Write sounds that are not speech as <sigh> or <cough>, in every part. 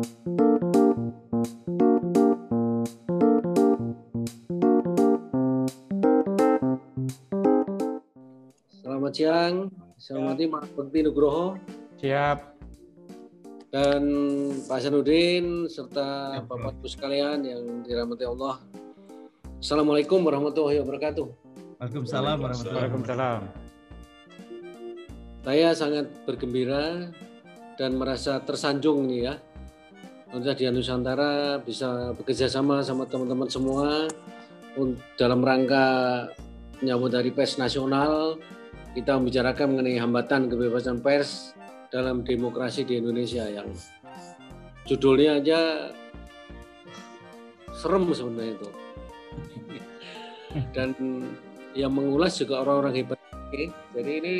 Selamat siang, saya hormati Pak Bekti Nugroho Siap. dan Pak Hasanuddin serta Bapak Ibu sekalian yang dirahmati Allah. Assalamualaikum warahmatullahi wabarakatuh. Waalaikumsalam warahmatullahi wabarakatuh. Saya sangat bergembira dan merasa tersanjung nih ya. Di Nusantara bisa bekerja sama sama teman-teman semua dalam rangka menyambut Hari Pers Nasional. Kita membicarakan mengenai hambatan kebebasan pers dalam demokrasi di Indonesia yang judulnya aja serem sebenarnya itu. Dan yang mengulas juga orang-orang hebat. Jadi ini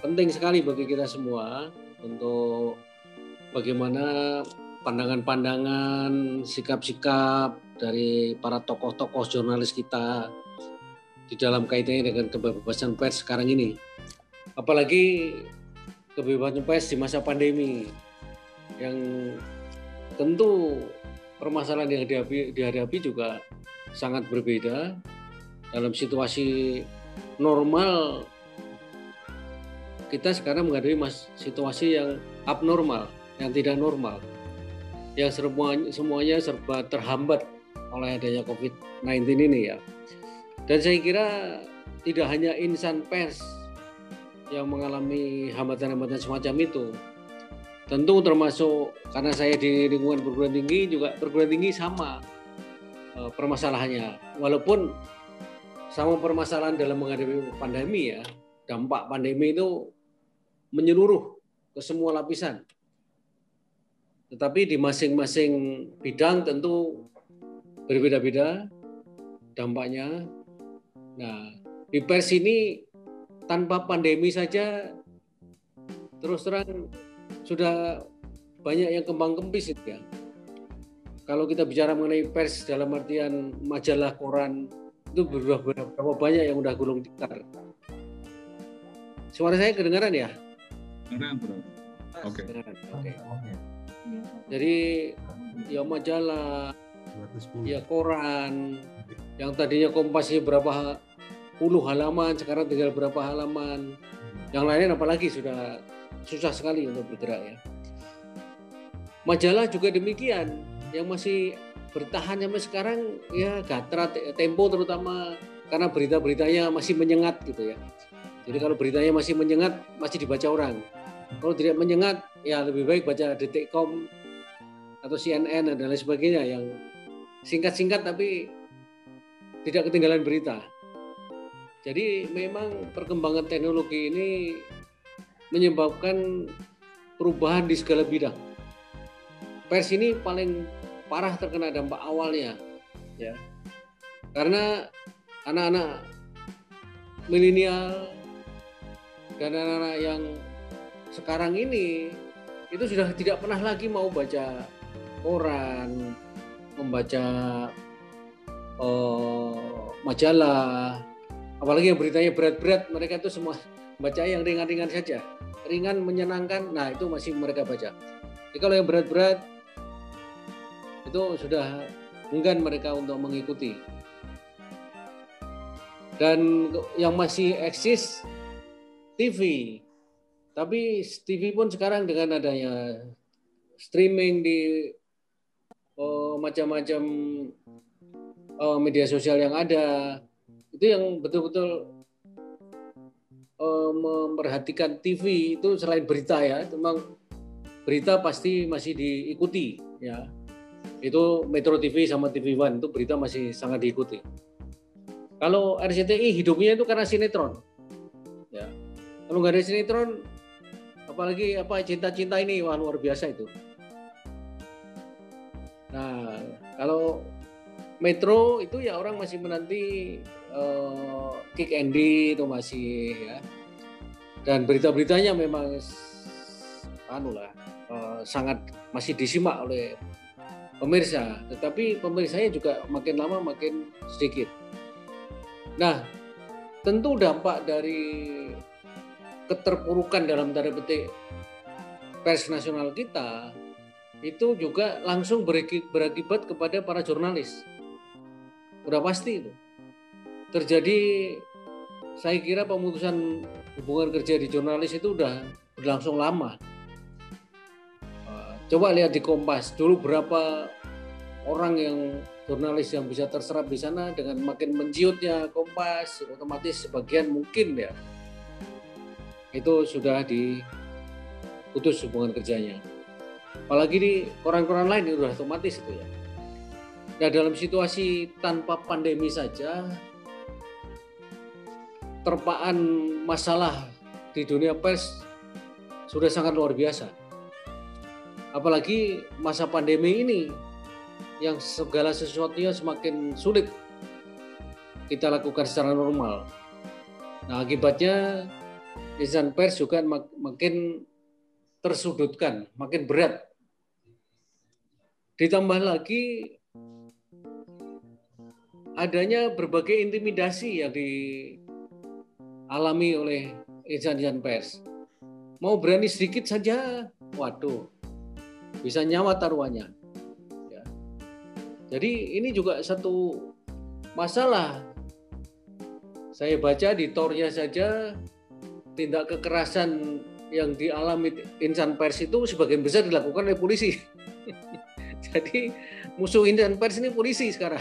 penting sekali bagi kita semua untuk bagaimana pandangan-pandangan, sikap-sikap dari para tokoh-tokoh jurnalis kita di dalam kaitannya dengan kebebasan pers sekarang ini. Apalagi kebebasan pers di masa pandemi yang tentu permasalahan yang dihadapi, dihadapi juga sangat berbeda dalam situasi normal kita sekarang menghadapi mas, situasi yang abnormal, yang tidak normal, yang semuanya, semuanya serba terhambat oleh adanya COVID-19 ini ya. Dan saya kira tidak hanya insan pers yang mengalami hambatan-hambatan semacam itu. Tentu termasuk karena saya di lingkungan perguruan tinggi juga perguruan tinggi sama eh, permasalahannya. Walaupun sama permasalahan dalam menghadapi pandemi ya, dampak pandemi itu menyeluruh ke semua lapisan. Tetapi di masing-masing bidang tentu berbeda-beda dampaknya. Nah, di pers ini tanpa pandemi saja terus terang sudah banyak yang kembang kempis itu ya. Kalau kita bicara mengenai pers dalam artian majalah, koran itu berubah berapa banyak yang udah gulung tikar. Suara saya kedengaran ya? Kedengaran, bro. Oke. Kedengaran, Oke. Jadi ya majalah, ya koran, yang tadinya kompasnya berapa puluh halaman, sekarang tinggal berapa halaman. Yang lainnya apalagi sudah susah sekali untuk bergerak ya. Majalah juga demikian, yang masih bertahan sampai sekarang ya Gatra, Tempo terutama karena berita-beritanya masih menyengat gitu ya. Jadi kalau beritanya masih menyengat masih dibaca orang. Kalau tidak menyengat ya lebih baik baca Detikcom atau CNN dan lain sebagainya yang singkat-singkat tapi tidak ketinggalan berita. Jadi memang perkembangan teknologi ini menyebabkan perubahan di segala bidang. Pers ini paling parah terkena dampak awalnya, ya, karena anak-anak milenial dan anak-anak yang sekarang ini itu sudah tidak pernah lagi mau baca koran, membaca eh, majalah, apalagi yang beritanya berat-berat, mereka itu semua <laughs> baca yang ringan-ringan saja, ringan menyenangkan. Nah itu masih mereka baca. Jadi kalau yang berat-berat itu sudah enggan mereka untuk mengikuti. Dan yang masih eksis TV. Tapi TV pun sekarang dengan adanya streaming di oh, macam-macam oh, media sosial yang ada, itu yang betul-betul oh, memperhatikan TV itu selain berita ya, memang berita pasti masih diikuti ya. Itu Metro TV sama TV One itu berita masih sangat diikuti. Kalau RCTI hidupnya itu karena sinetron. Ya. Kalau nggak ada sinetron, apalagi apa cinta-cinta ini wah luar biasa itu. Nah, kalau Metro itu ya orang masih menanti eh, Kick Andy itu masih ya. Dan berita-beritanya memang anu lah eh, sangat masih disimak oleh pemirsa, tetapi pemirsanya juga makin lama makin sedikit. Nah, tentu dampak dari keterpurukan dalam tanda petik pers nasional kita itu juga langsung berakibat kepada para jurnalis. Udah pasti itu. Terjadi saya kira pemutusan hubungan kerja di jurnalis itu udah berlangsung lama. Eh, coba lihat di Kompas, dulu berapa orang yang jurnalis yang bisa terserap di sana dengan makin menjiutnya Kompas, otomatis sebagian mungkin ya itu sudah diputus hubungan kerjanya. Apalagi di koran-koran lain itu sudah otomatis itu ya. Nah dalam situasi tanpa pandemi saja terpaan masalah di dunia pers sudah sangat luar biasa. Apalagi masa pandemi ini yang segala sesuatunya semakin sulit kita lakukan secara normal. Nah akibatnya insan pers juga makin tersudutkan, makin berat. Ditambah lagi adanya berbagai intimidasi yang dialami oleh insan-insan pers. Mau berani sedikit saja, waduh, bisa nyawa taruhannya. Ya. Jadi ini juga satu masalah. Saya baca di tornya saja tindak kekerasan yang dialami insan pers itu sebagian besar dilakukan oleh polisi. <laughs> Jadi musuh insan pers ini polisi sekarang.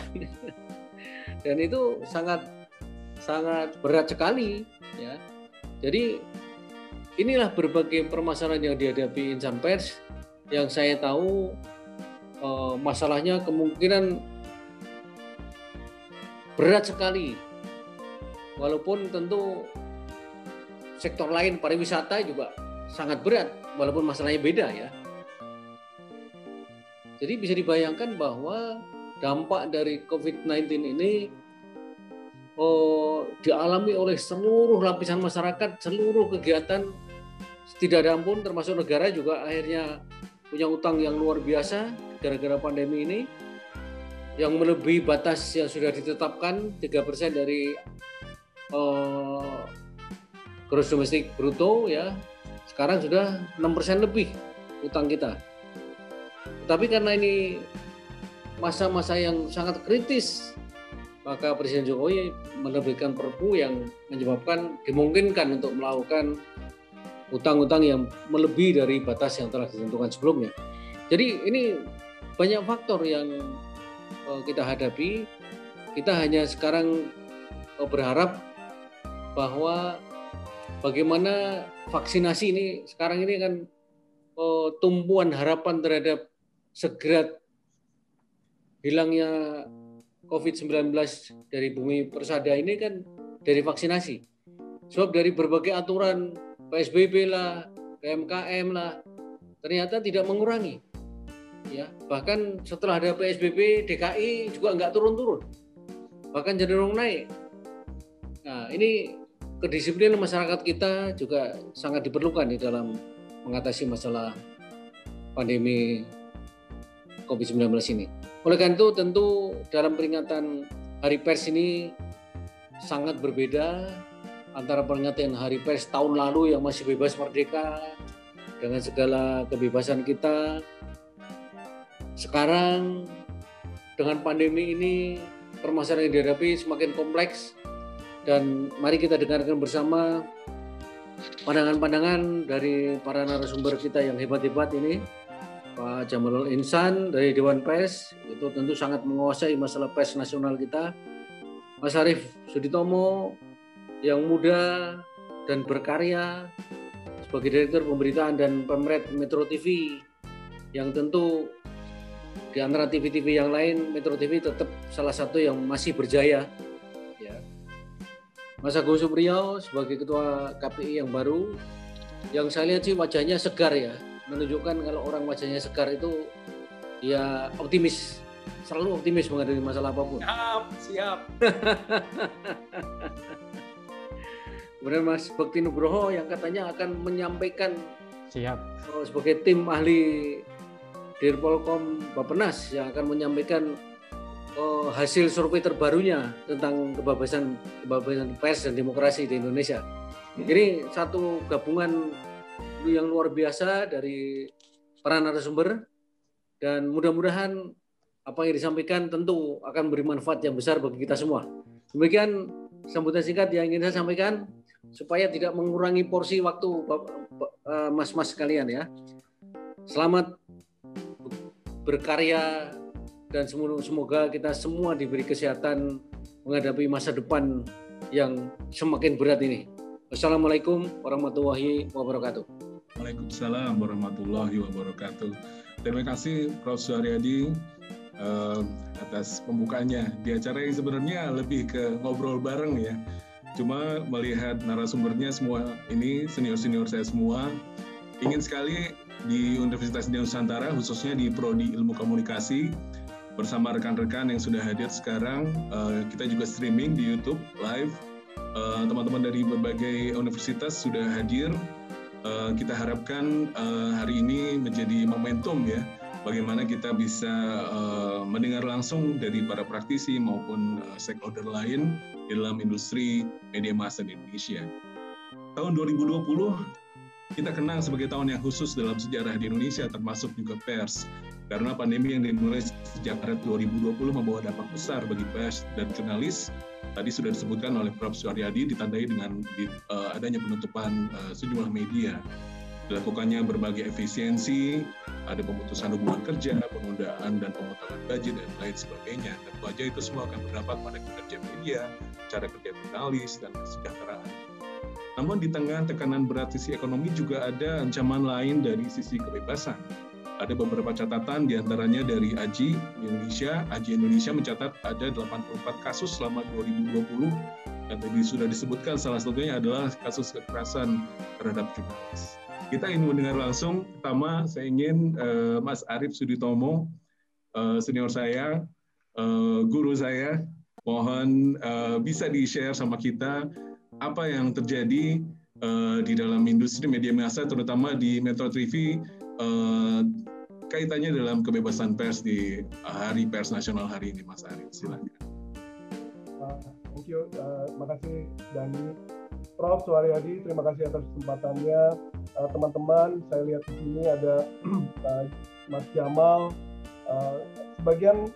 <laughs> Dan itu sangat sangat berat sekali ya. Jadi inilah berbagai permasalahan yang dihadapi insan pers yang saya tahu eh, masalahnya kemungkinan berat sekali. Walaupun tentu sektor lain pariwisata juga sangat berat walaupun masalahnya beda ya. Jadi bisa dibayangkan bahwa dampak dari COVID-19 ini oh, dialami oleh seluruh lapisan masyarakat, seluruh kegiatan tidak ada ampun termasuk negara juga akhirnya punya utang yang luar biasa gara-gara pandemi ini yang melebihi batas yang sudah ditetapkan 3% dari uh, gross domestic bruto ya sekarang sudah 6% lebih utang kita. Tapi karena ini masa-masa yang sangat kritis, maka Presiden Jokowi menerbitkan perpu yang menyebabkan dimungkinkan untuk melakukan utang-utang yang melebihi dari batas yang telah ditentukan sebelumnya. Jadi ini banyak faktor yang eh, kita hadapi. Kita hanya sekarang eh, berharap bahwa bagaimana vaksinasi ini sekarang ini kan oh, tumpuan harapan terhadap segera hilangnya COVID-19 dari bumi persada ini kan dari vaksinasi. Sebab dari berbagai aturan PSBB lah, PMKM lah, ternyata tidak mengurangi. Ya, bahkan setelah ada PSBB DKI juga nggak turun-turun, bahkan cenderung naik. Nah, ini kedisiplinan masyarakat kita juga sangat diperlukan di dalam mengatasi masalah pandemi COVID-19 ini. Oleh karena itu tentu dalam peringatan Hari Pers ini sangat berbeda antara peringatan Hari Pers tahun lalu yang masih bebas merdeka dengan segala kebebasan kita. Sekarang dengan pandemi ini permasalahan yang dihadapi semakin kompleks dan mari kita dengarkan bersama pandangan-pandangan dari para narasumber kita yang hebat-hebat ini. Pak Jamalul Insan dari Dewan Pers itu tentu sangat menguasai masalah pers nasional kita. Mas Arief Suditomo yang muda dan berkarya sebagai Direktur Pemberitaan dan Pemret Metro TV yang tentu di antara TV-TV yang lain Metro TV tetap salah satu yang masih berjaya Mas Agung Supriyo sebagai ketua KPI yang baru, yang saya lihat sih wajahnya segar ya, menunjukkan kalau orang wajahnya segar itu ya optimis, selalu optimis menghadapi masalah apa pun. Siap, siap. <laughs> Kemudian Mas Bekti Nugroho yang katanya akan menyampaikan siap oh, sebagai tim ahli Dirpolkom Bapenas yang akan menyampaikan oh, hasil survei terbarunya tentang kebebasan kebebasan pers dan demokrasi di Indonesia. Ini satu gabungan yang luar biasa dari para narasumber dan mudah-mudahan apa yang disampaikan tentu akan beri manfaat yang besar bagi kita semua. Demikian sambutan singkat yang ingin saya sampaikan supaya tidak mengurangi porsi waktu eh, mas-mas sekalian ya. Selamat berkarya dan semoga kita semua diberi kesehatan menghadapi masa depan yang semakin berat ini. Wassalamualaikum warahmatullahi wabarakatuh. Waalaikumsalam warahmatullahi wabarakatuh. Terima kasih Prof. Suharyadi uh, atas pembukanya di acara yang sebenarnya lebih ke ngobrol bareng ya. Cuma melihat narasumbernya semua ini senior-senior saya semua ingin sekali di Universitas Nusantara khususnya di Prodi Ilmu Komunikasi bersama rekan-rekan yang sudah hadir sekarang. Uh, kita juga streaming di YouTube live. Eh, teman-teman uh, dari berbagai universitas sudah hadir. Uh, kita harapkan uh, hari ini menjadi momentum ya, bagaimana kita bisa uh, mendengar langsung dari para praktisi maupun uh, stakeholder lain dalam industri media massa di Indonesia. Tahun 2020 kita kenang sebagai tahun yang khusus dalam sejarah di Indonesia, termasuk juga pers karena pandemi yang dimulai sejak Maret 2020 membawa dampak besar bagi pers dan jurnalis. Tadi sudah disebutkan oleh Prof. Suaryadi ditandai dengan di, uh, adanya penutupan uh, sejumlah media. Dilakukannya berbagai efisiensi, ada pemutusan hubungan kerja, penundaan dan pemotongan gaji dan lain sebagainya. Tentu saja itu semua akan berdampak pada kinerja media, cara kerja jurnalis dan kesejahteraan. Namun di tengah tekanan berat sisi ekonomi juga ada ancaman lain dari sisi kebebasan ada beberapa catatan di antaranya dari AJI Indonesia. AJI Indonesia mencatat ada 84 kasus selama 2020 dan tadi sudah disebutkan salah satunya adalah kasus kekerasan terhadap jurnalis. Kita ingin mendengar langsung. Pertama, saya ingin uh, Mas Arief Suditomo, uh, senior saya, uh, guru saya, mohon uh, bisa di-share sama kita apa yang terjadi uh, di dalam industri media massa, terutama di Metro TV uh, kaitannya dalam kebebasan pers di Hari Pers Nasional hari ini, Mas Ari. Silakan. Uh, thank you, uh, makasih Dani. Prof. Suharyadi, terima kasih atas kesempatannya. Uh, teman-teman, saya lihat di sini ada uh, <clears throat> Mas Jamal. Uh, sebagian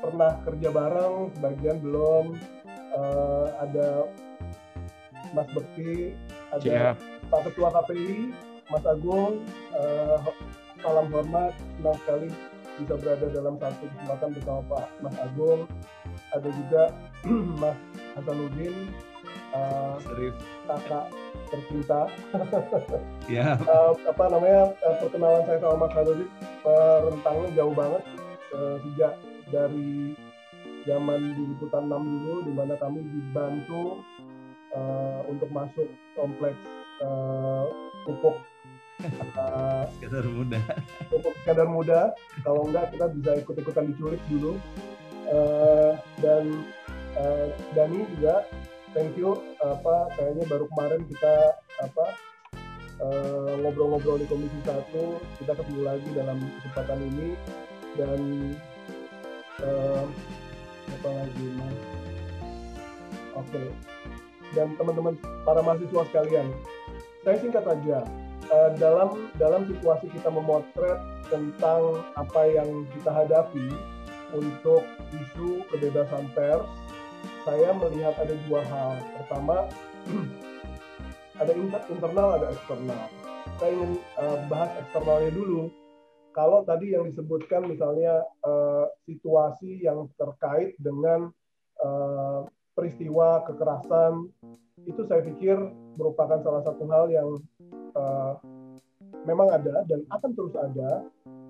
pernah kerja bareng, sebagian belum. Uh, ada Mas Bekti, ada Siap. Pak Ketua KPI, Mas Agung, uh, salam hormat, senang sekali bisa berada dalam satu kesempatan bersama Pak Mas Agung. Ada juga <clears throat> Mas Hasanuddin, uh, kakak tercinta. <laughs> Ya. uh, apa namanya uh, perkenalan saya sama Mas Hasanuddin rentangnya jauh banget uh, sejak dari zaman di liputan 6 dulu, di mana kami dibantu uh, untuk masuk kompleks uh, pupuk <laughs> sekadar muda. Untuk muda kalau enggak kita bisa ikut-ikutan diculik dulu. Uh, dan uh, Dani juga thank you apa kayaknya baru kemarin kita apa ngobrol-ngobrol uh, di komisi satu kita ketemu lagi dalam kesempatan ini. Dan uh, apa lagi mas oke. Okay. dan teman-teman para mahasiswa sekalian saya singkat aja uh, dalam dalam situasi kita memotret tentang apa yang kita hadapi untuk isu kebebasan pers, saya melihat ada dua hal. Pertama, <clears throat> ada internal, ada eksternal. Saya ingin uh, bahas eksternalnya dulu. Kalau tadi yang disebutkan misalnya uh, situasi yang terkait dengan uh, peristiwa kekerasan, itu saya pikir merupakan salah satu hal yang uh, memang ada dan akan terus ada.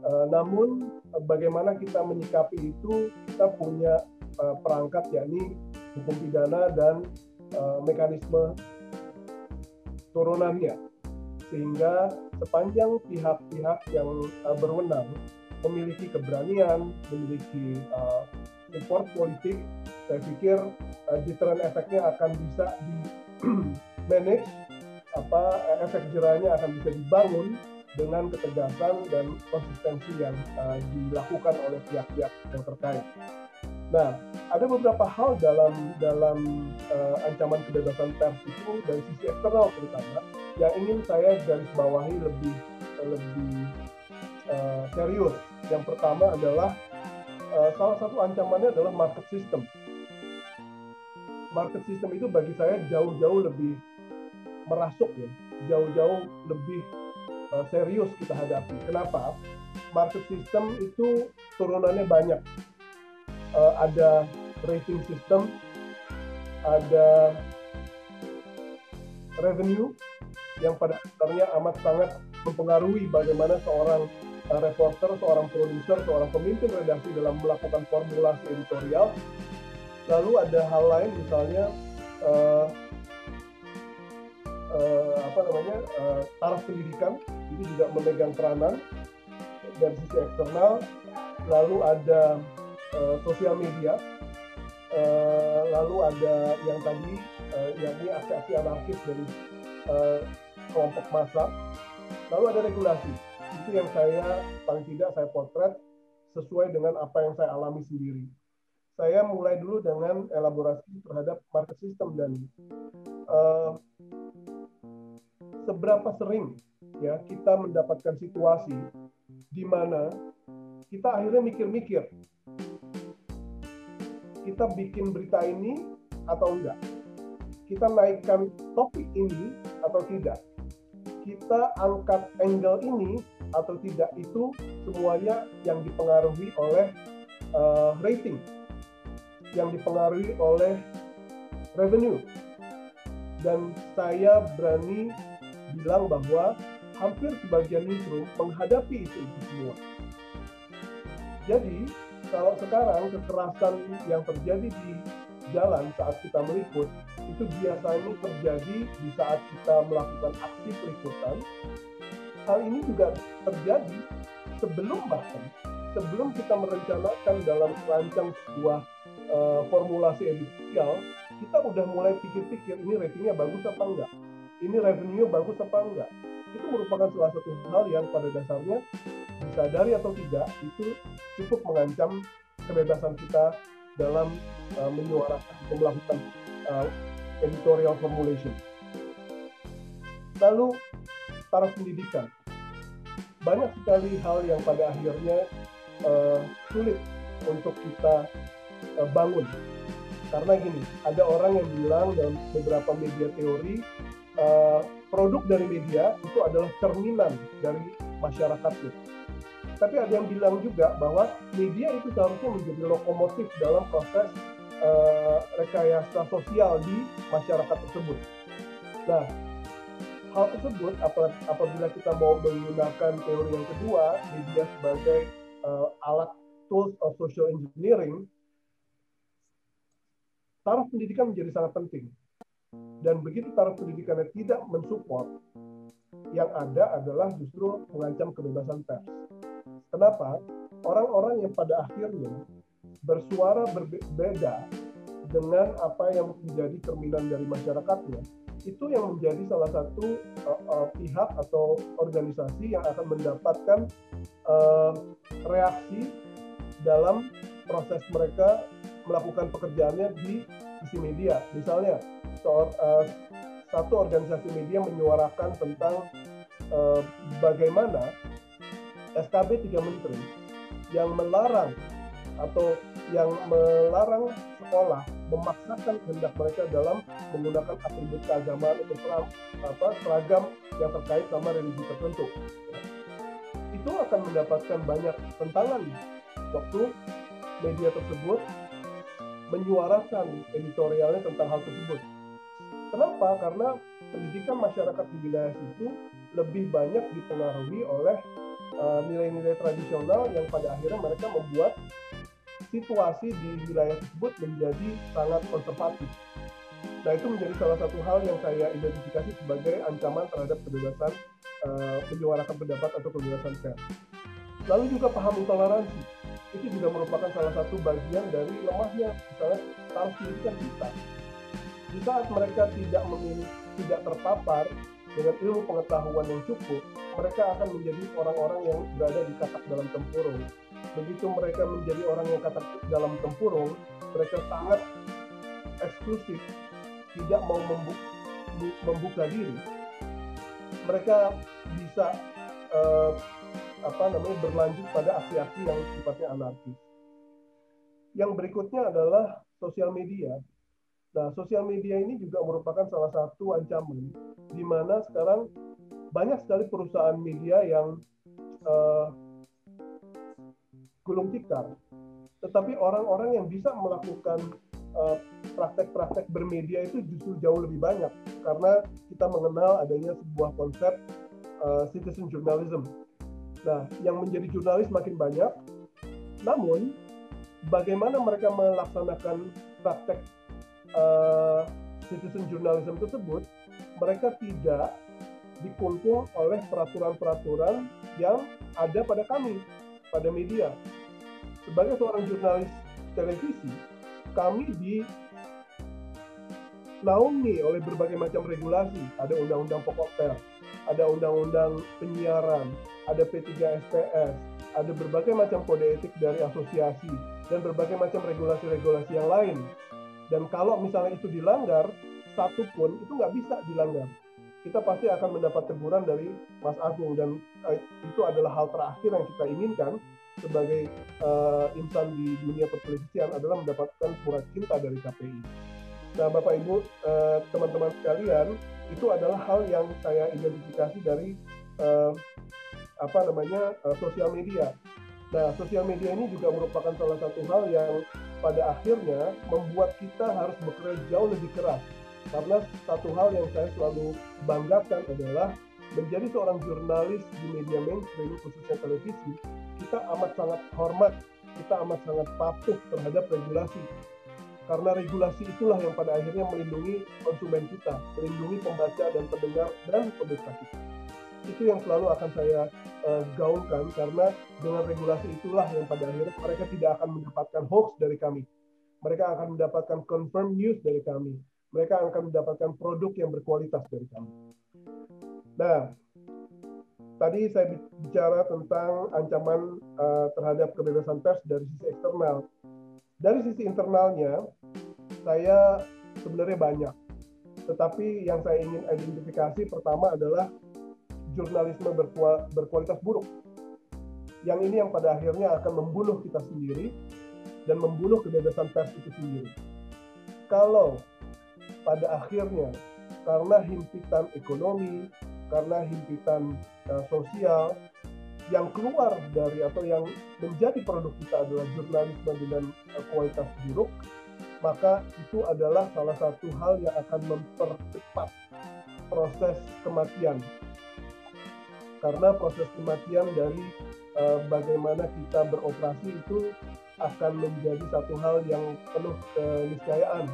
Uh, namun uh, bagaimana kita menyikapi itu kita punya uh, perangkat yakni hukum pidana dan uh, mekanisme turunannya sehingga sepanjang pihak-pihak yang uh, berwenang memiliki keberanian, memiliki uh, support politik, saya pikir uh, deterrent efeknya akan bisa di <clears throat> manage apa efek jerahnya akan bisa dibangun dengan ketegasan dan konsistensi yang uh, dilakukan oleh pihak-pihak yang terkait. Nah, ada beberapa hal dalam dalam uh, ancaman kebebasan pers itu dari sisi eksternal terutama yang ingin saya garis bawahi lebih lebih uh, serius Yang pertama adalah uh, salah satu ancamannya adalah market system. Market system itu bagi saya jauh-jauh lebih merasuk ya, jauh-jauh lebih uh, serius kita hadapi. Kenapa? Market system itu turunannya banyak. Uh, ada rating system, ada revenue yang pada dasarnya amat sangat mempengaruhi bagaimana seorang uh, reporter, seorang produser, seorang pemimpin redaksi dalam melakukan formulasi editorial. Lalu ada hal lain misalnya uh, uh, apa namanya uh, taraf pendidikan itu juga memegang peranan dari sisi eksternal. Lalu ada uh, sosial media, uh, lalu ada yang tadi uh, yakni aksi-aksi anarkis dari uh, kelompok massa. Lalu ada regulasi itu yang saya paling tidak saya potret sesuai dengan apa yang saya alami sendiri. Saya mulai dulu dengan elaborasi terhadap market system dan uh, seberapa sering ya kita mendapatkan situasi di mana kita akhirnya mikir-mikir kita bikin berita ini atau enggak? Kita naikkan topik ini atau tidak? Kita angkat angle ini atau tidak? Itu semuanya yang dipengaruhi oleh uh, rating, yang dipengaruhi oleh revenue. Dan saya berani bilang bahwa hampir sebagian newsroom menghadapi itu, itu semua. Jadi, kalau sekarang kekerasan yang terjadi di jalan saat kita meliput, itu biasanya terjadi di saat kita melakukan aksi peliputan hal ini juga terjadi sebelum bahkan sebelum kita merencanakan dalam merancang sebuah uh, formulasi editorial kita udah mulai pikir-pikir ini ratingnya bagus apa enggak ini revenue bagus apa enggak itu merupakan salah satu hal yang pada dasarnya disadari atau tidak itu cukup mengancam kebebasan kita dalam uh, menyuarakan atau melakukan uh, editorial formulation. Lalu taraf pendidikan banyak sekali hal yang pada akhirnya uh, sulit untuk kita uh, bangun. Karena gini, ada orang yang bilang dalam beberapa media teori, uh, produk dari media itu adalah cerminan dari masyarakatnya. Tapi ada yang bilang juga bahwa media itu seharusnya menjadi lokomotif dalam proses uh, rekayasa sosial di masyarakat tersebut. Nah, hal tersebut apabila kita mau menggunakan teori yang kedua media sebagai uh, alat tools of social engineering taraf pendidikan menjadi sangat penting dan begitu taraf pendidikannya tidak mensupport yang ada adalah justru mengancam kebebasan pers kenapa orang-orang yang pada akhirnya bersuara berbeda dengan apa yang menjadi cerminan dari masyarakatnya itu yang menjadi salah satu uh, uh, pihak atau organisasi yang akan mendapatkan uh, reaksi dalam proses mereka melakukan pekerjaannya di sisi media. Misalnya, uh, satu organisasi media menyuarakan tentang uh, bagaimana SKB 3 Menteri yang melarang atau yang melarang sekolah memaksakan kehendak mereka dalam menggunakan atribut keagamaan atau serang, apa, seragam yang terkait sama religi tertentu. Itu akan mendapatkan banyak tentangan waktu media tersebut menyuarakan editorialnya tentang hal tersebut. Kenapa? Karena pendidikan masyarakat di wilayah itu lebih banyak dipengaruhi oleh uh, nilai-nilai uh, tradisional yang pada akhirnya mereka membuat situasi di wilayah tersebut menjadi sangat konservatif. Nah itu menjadi salah satu hal yang saya identifikasi sebagai ancaman terhadap kebebasan uh, menyuarakan pendapat atau kebebasan pers. Lalu juga paham intoleransi itu juga merupakan salah satu bagian dari lemahnya misalnya pendidikan kita. Di saat mereka tidak memilih, tidak terpapar dengan ilmu pengetahuan yang cukup, mereka akan menjadi orang-orang yang berada di katak dalam tempurung begitu mereka menjadi orang yang kata dalam tempurung, mereka sangat eksklusif, tidak mau membuka, membuka diri. Mereka bisa uh, apa namanya berlanjut pada aksi-aksi yang sifatnya anarkis. Yang berikutnya adalah sosial media. Nah, sosial media ini juga merupakan salah satu ancaman di mana sekarang banyak sekali perusahaan media yang uh, gulung tikar. Tetapi orang-orang yang bisa melakukan praktek praktek-praktek bermedia itu justru jauh lebih banyak karena kita mengenal adanya sebuah konsep uh, citizen journalism. Nah, yang menjadi jurnalis makin banyak, namun bagaimana mereka melaksanakan praktek uh, citizen journalism tersebut, mereka tidak dikungkung oleh peraturan-peraturan yang ada pada kami, pada media. Sebagai seorang jurnalis televisi, kami di naungi oleh berbagai macam regulasi. Ada undang-undang pokok pers, ada undang-undang penyiaran, ada P3SPS, ada berbagai macam kode etik dari asosiasi, dan berbagai macam regulasi-regulasi yang lain. Dan kalau misalnya itu dilanggar, satu pun itu nggak bisa dilanggar. Kita pasti akan mendapat teguran dari Mas Agung dan uh, itu adalah hal terakhir yang kita inginkan sebagai uh, insan di dunia pertelevisian adalah mendapatkan surat cinta dari KPI. Nah, Bapak Ibu, uh, teman-teman sekalian, itu adalah hal yang saya identifikasi dari uh, apa namanya uh, sosial media. Nah, sosial media ini juga merupakan salah satu hal yang pada akhirnya membuat kita harus bekerja jauh lebih keras. Karena satu hal yang saya selalu banggakan adalah menjadi seorang jurnalis di media mainstream, khususnya televisi, kita amat sangat hormat, kita amat sangat patuh terhadap regulasi. Karena regulasi itulah yang pada akhirnya melindungi konsumen kita, melindungi pembaca dan pendengar dan pemirsa kita itu yang selalu akan saya uh, gaungkan karena dengan regulasi itulah yang pada akhirnya mereka tidak akan mendapatkan hoax dari kami. Mereka akan mendapatkan confirm news dari kami. Mereka akan mendapatkan produk yang berkualitas dari kami. Nah, tadi saya bicara tentang ancaman uh, terhadap kebebasan pers dari sisi eksternal. Dari sisi internalnya, saya sebenarnya banyak. Tetapi yang saya ingin identifikasi pertama adalah jurnalisme berkualitas buruk. Yang ini yang pada akhirnya akan membunuh kita sendiri dan membunuh kebebasan pers itu sendiri. Kalau pada akhirnya karena himpitan ekonomi, karena himpitan uh, sosial, yang keluar dari atau yang menjadi produk kita adalah jurnalisme dengan uh, kualitas buruk, maka itu adalah salah satu hal yang akan mempercepat proses kematian karena proses kematian dari uh, bagaimana kita beroperasi itu akan menjadi satu hal yang penuh keniscayaan.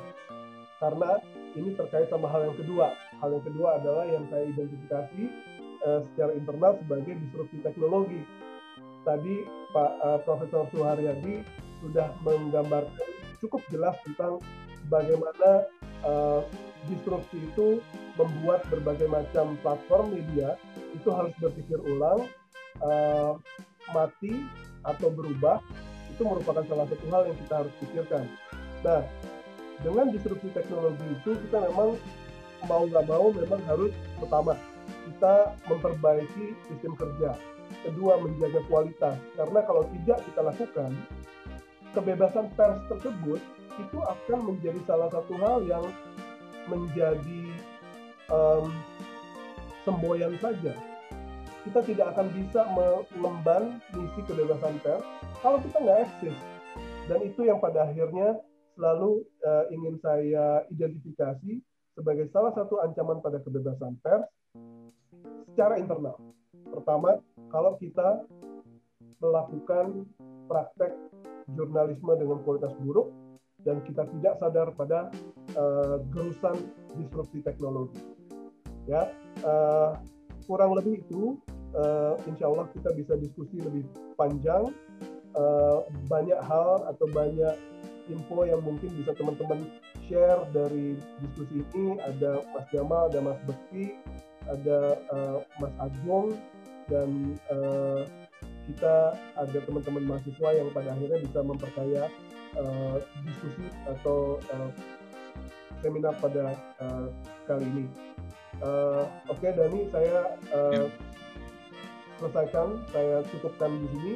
Karena ini terkait sama hal yang kedua. Hal yang kedua adalah yang saya identifikasi uh, secara internal sebagai disrupsi teknologi. Tadi Pak uh, Profesor Suharyadi sudah menggambarkan cukup jelas tentang bagaimana uh, disrupsi itu membuat berbagai macam platform media itu harus berpikir ulang, uh, mati atau berubah itu merupakan salah satu hal yang kita harus pikirkan. Nah, dengan disrupsi teknologi itu kita memang mau nggak mau memang harus pertama kita memperbaiki sistem kerja, kedua menjaga kualitas karena kalau tidak kita lakukan kebebasan pers tersebut itu akan menjadi salah satu hal yang menjadi um, semboyan saja. Kita tidak akan bisa mengemban misi kebebasan pers kalau kita nggak eksis. Dan itu yang pada akhirnya selalu uh, ingin saya identifikasi sebagai salah satu ancaman pada kebebasan pers secara internal. Pertama, kalau kita melakukan praktek jurnalisme dengan kualitas buruk dan kita tidak sadar pada uh, gerusan disrupsi teknologi. Ya, uh, kurang lebih itu uh, insya Allah kita bisa diskusi lebih panjang uh, banyak hal atau banyak info yang mungkin bisa teman-teman share dari diskusi ini ada Mas Jamal, ada Mas Bekti, ada uh, Mas Agung dan uh, kita ada teman-teman mahasiswa yang pada akhirnya bisa memperkaya uh, diskusi atau uh, seminar pada uh, kali ini. Uh, Oke, okay, Dani, saya uh, selesaikan, saya cukupkan di sini.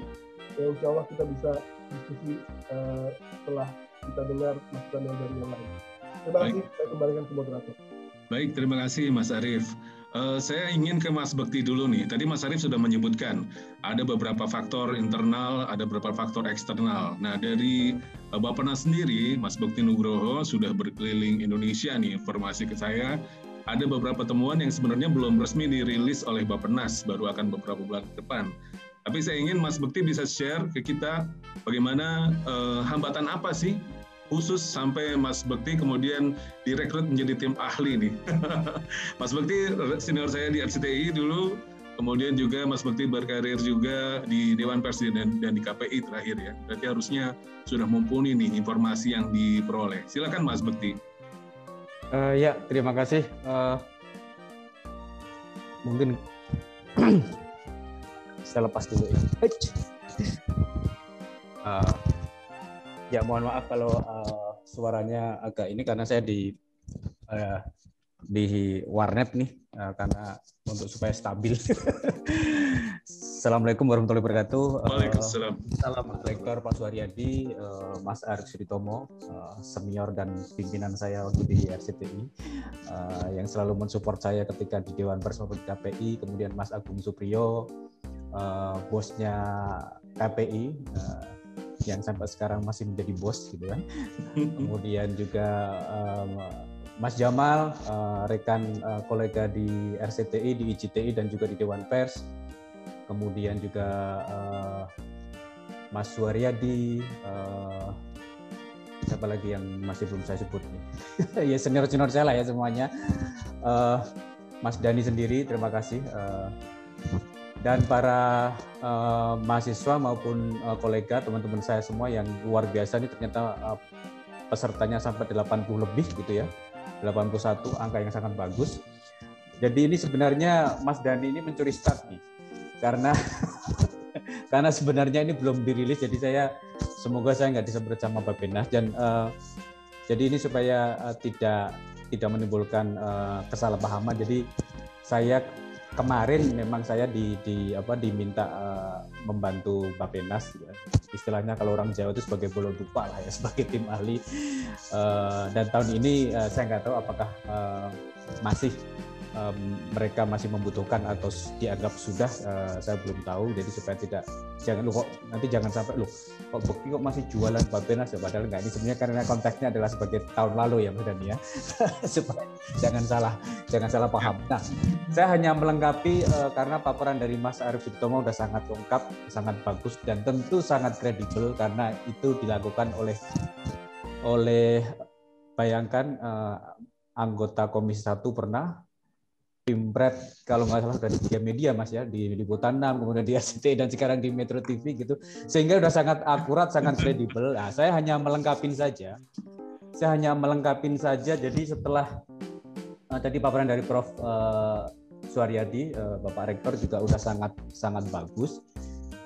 Ya, insya Allah kita bisa diskusi uh, setelah kita dengar masukan yang dari yang lain. Terima kasih. Saya kembalikan ke moderator. Baik, terima kasih Mas Arief. Uh, saya ingin ke Mas Bekti dulu nih. Tadi Mas Arief sudah menyebutkan ada beberapa faktor internal, ada beberapa faktor eksternal. Nah, dari uh, Bappenas sendiri, Mas Bekti Nugroho sudah berkeliling Indonesia nih, informasi ke saya. Ada beberapa temuan yang sebenarnya belum resmi dirilis oleh Bappenas, baru akan beberapa bulan ke depan. Tapi saya ingin Mas Bekti bisa share ke kita bagaimana uh, hambatan apa sih khusus sampai Mas Bekti kemudian direkrut menjadi tim ahli nih. <laughs> Mas Bekti senior saya di RCTI dulu, kemudian juga Mas Bekti berkarir juga di Dewan Pers dan, dan di KPI terakhir ya. Berarti harusnya sudah mumpuni nih informasi yang diperoleh. Silakan Mas Bekti. Uh, ya, terima kasih. Uh, mungkin <clears throat> saya lepas dulu ya. Uh, ya mohon maaf kalau uh, suaranya agak ini karena saya di uh, di warnet nih uh, karena untuk supaya stabil. <laughs> Assalamualaikum warahmatullahi wabarakatuh. Waalaikumsalam. Uh, salam Rektor Pak Suharyadi, uh, Mas Arif Suritomo, uh, senior dan pimpinan saya waktu di RCTI, uh, yang selalu mensupport saya ketika di Dewan Pers maupun KPI, kemudian Mas Agung Supriyo, uh, bosnya KPI, uh, yang sampai sekarang masih menjadi bos gitu kan. <laughs> Kemudian juga um, Mas Jamal, uh, rekan uh, kolega di RCTI, di ICTI dan juga di Dewan Pers. Kemudian juga uh, Mas Suaryadi, uh, siapa lagi yang masih belum saya sebut nih? <laughs> ya senior senior saya lah ya semuanya. Uh, Mas Dani sendiri, terima kasih. Uh, dan para uh, mahasiswa maupun uh, kolega teman-teman saya semua yang luar biasa ini ternyata uh, pesertanya sampai 80 lebih gitu ya 81 angka yang sangat bagus jadi ini sebenarnya Mas Dani ini mencuri start nih karena <laughs> karena sebenarnya ini belum dirilis jadi saya semoga saya nggak disebut sama Bapenas dan uh, jadi ini supaya uh, tidak tidak menimbulkan uh, kesalahpahaman. Jadi saya kemarin memang saya di, di apa diminta uh, membantu Bapenas ya. istilahnya kalau orang Jawa itu sebagai bolo dupa lah ya <laughs> sebagai tim ahli. Uh, dan tahun ini uh, saya nggak tahu apakah uh, masih um, mereka masih membutuhkan atau dianggap sudah uh, saya belum tahu. Jadi supaya tidak jangan lu kok nanti jangan sampai lu kok bukti kok masih jualan Bapenas ya padahal enggak. Ini sebenarnya karena konteksnya adalah sebagai tahun lalu ya Mas ya <laughs> supaya jangan salah jangan salah paham. Nah saya hanya melengkapi uh, karena paparan dari Mas Arief Sutomo sudah sangat lengkap sangat bagus dan tentu sangat kredibel karena itu dilakukan oleh oleh bayangkan uh, anggota Komisi Satu pernah Pimpret kalau nggak salah dari tiga media mas ya di liputan 6 kemudian di <laughs> RCTI dan sekarang di Metro TV gitu. Sehingga sudah sangat akurat sangat kredibel. Nah, saya hanya melengkapi saja. Saya hanya melengkapi saja. Jadi setelah uh, tadi paparan dari Prof uh, Suaryadi uh, Bapak Rektor juga udah sangat sangat bagus.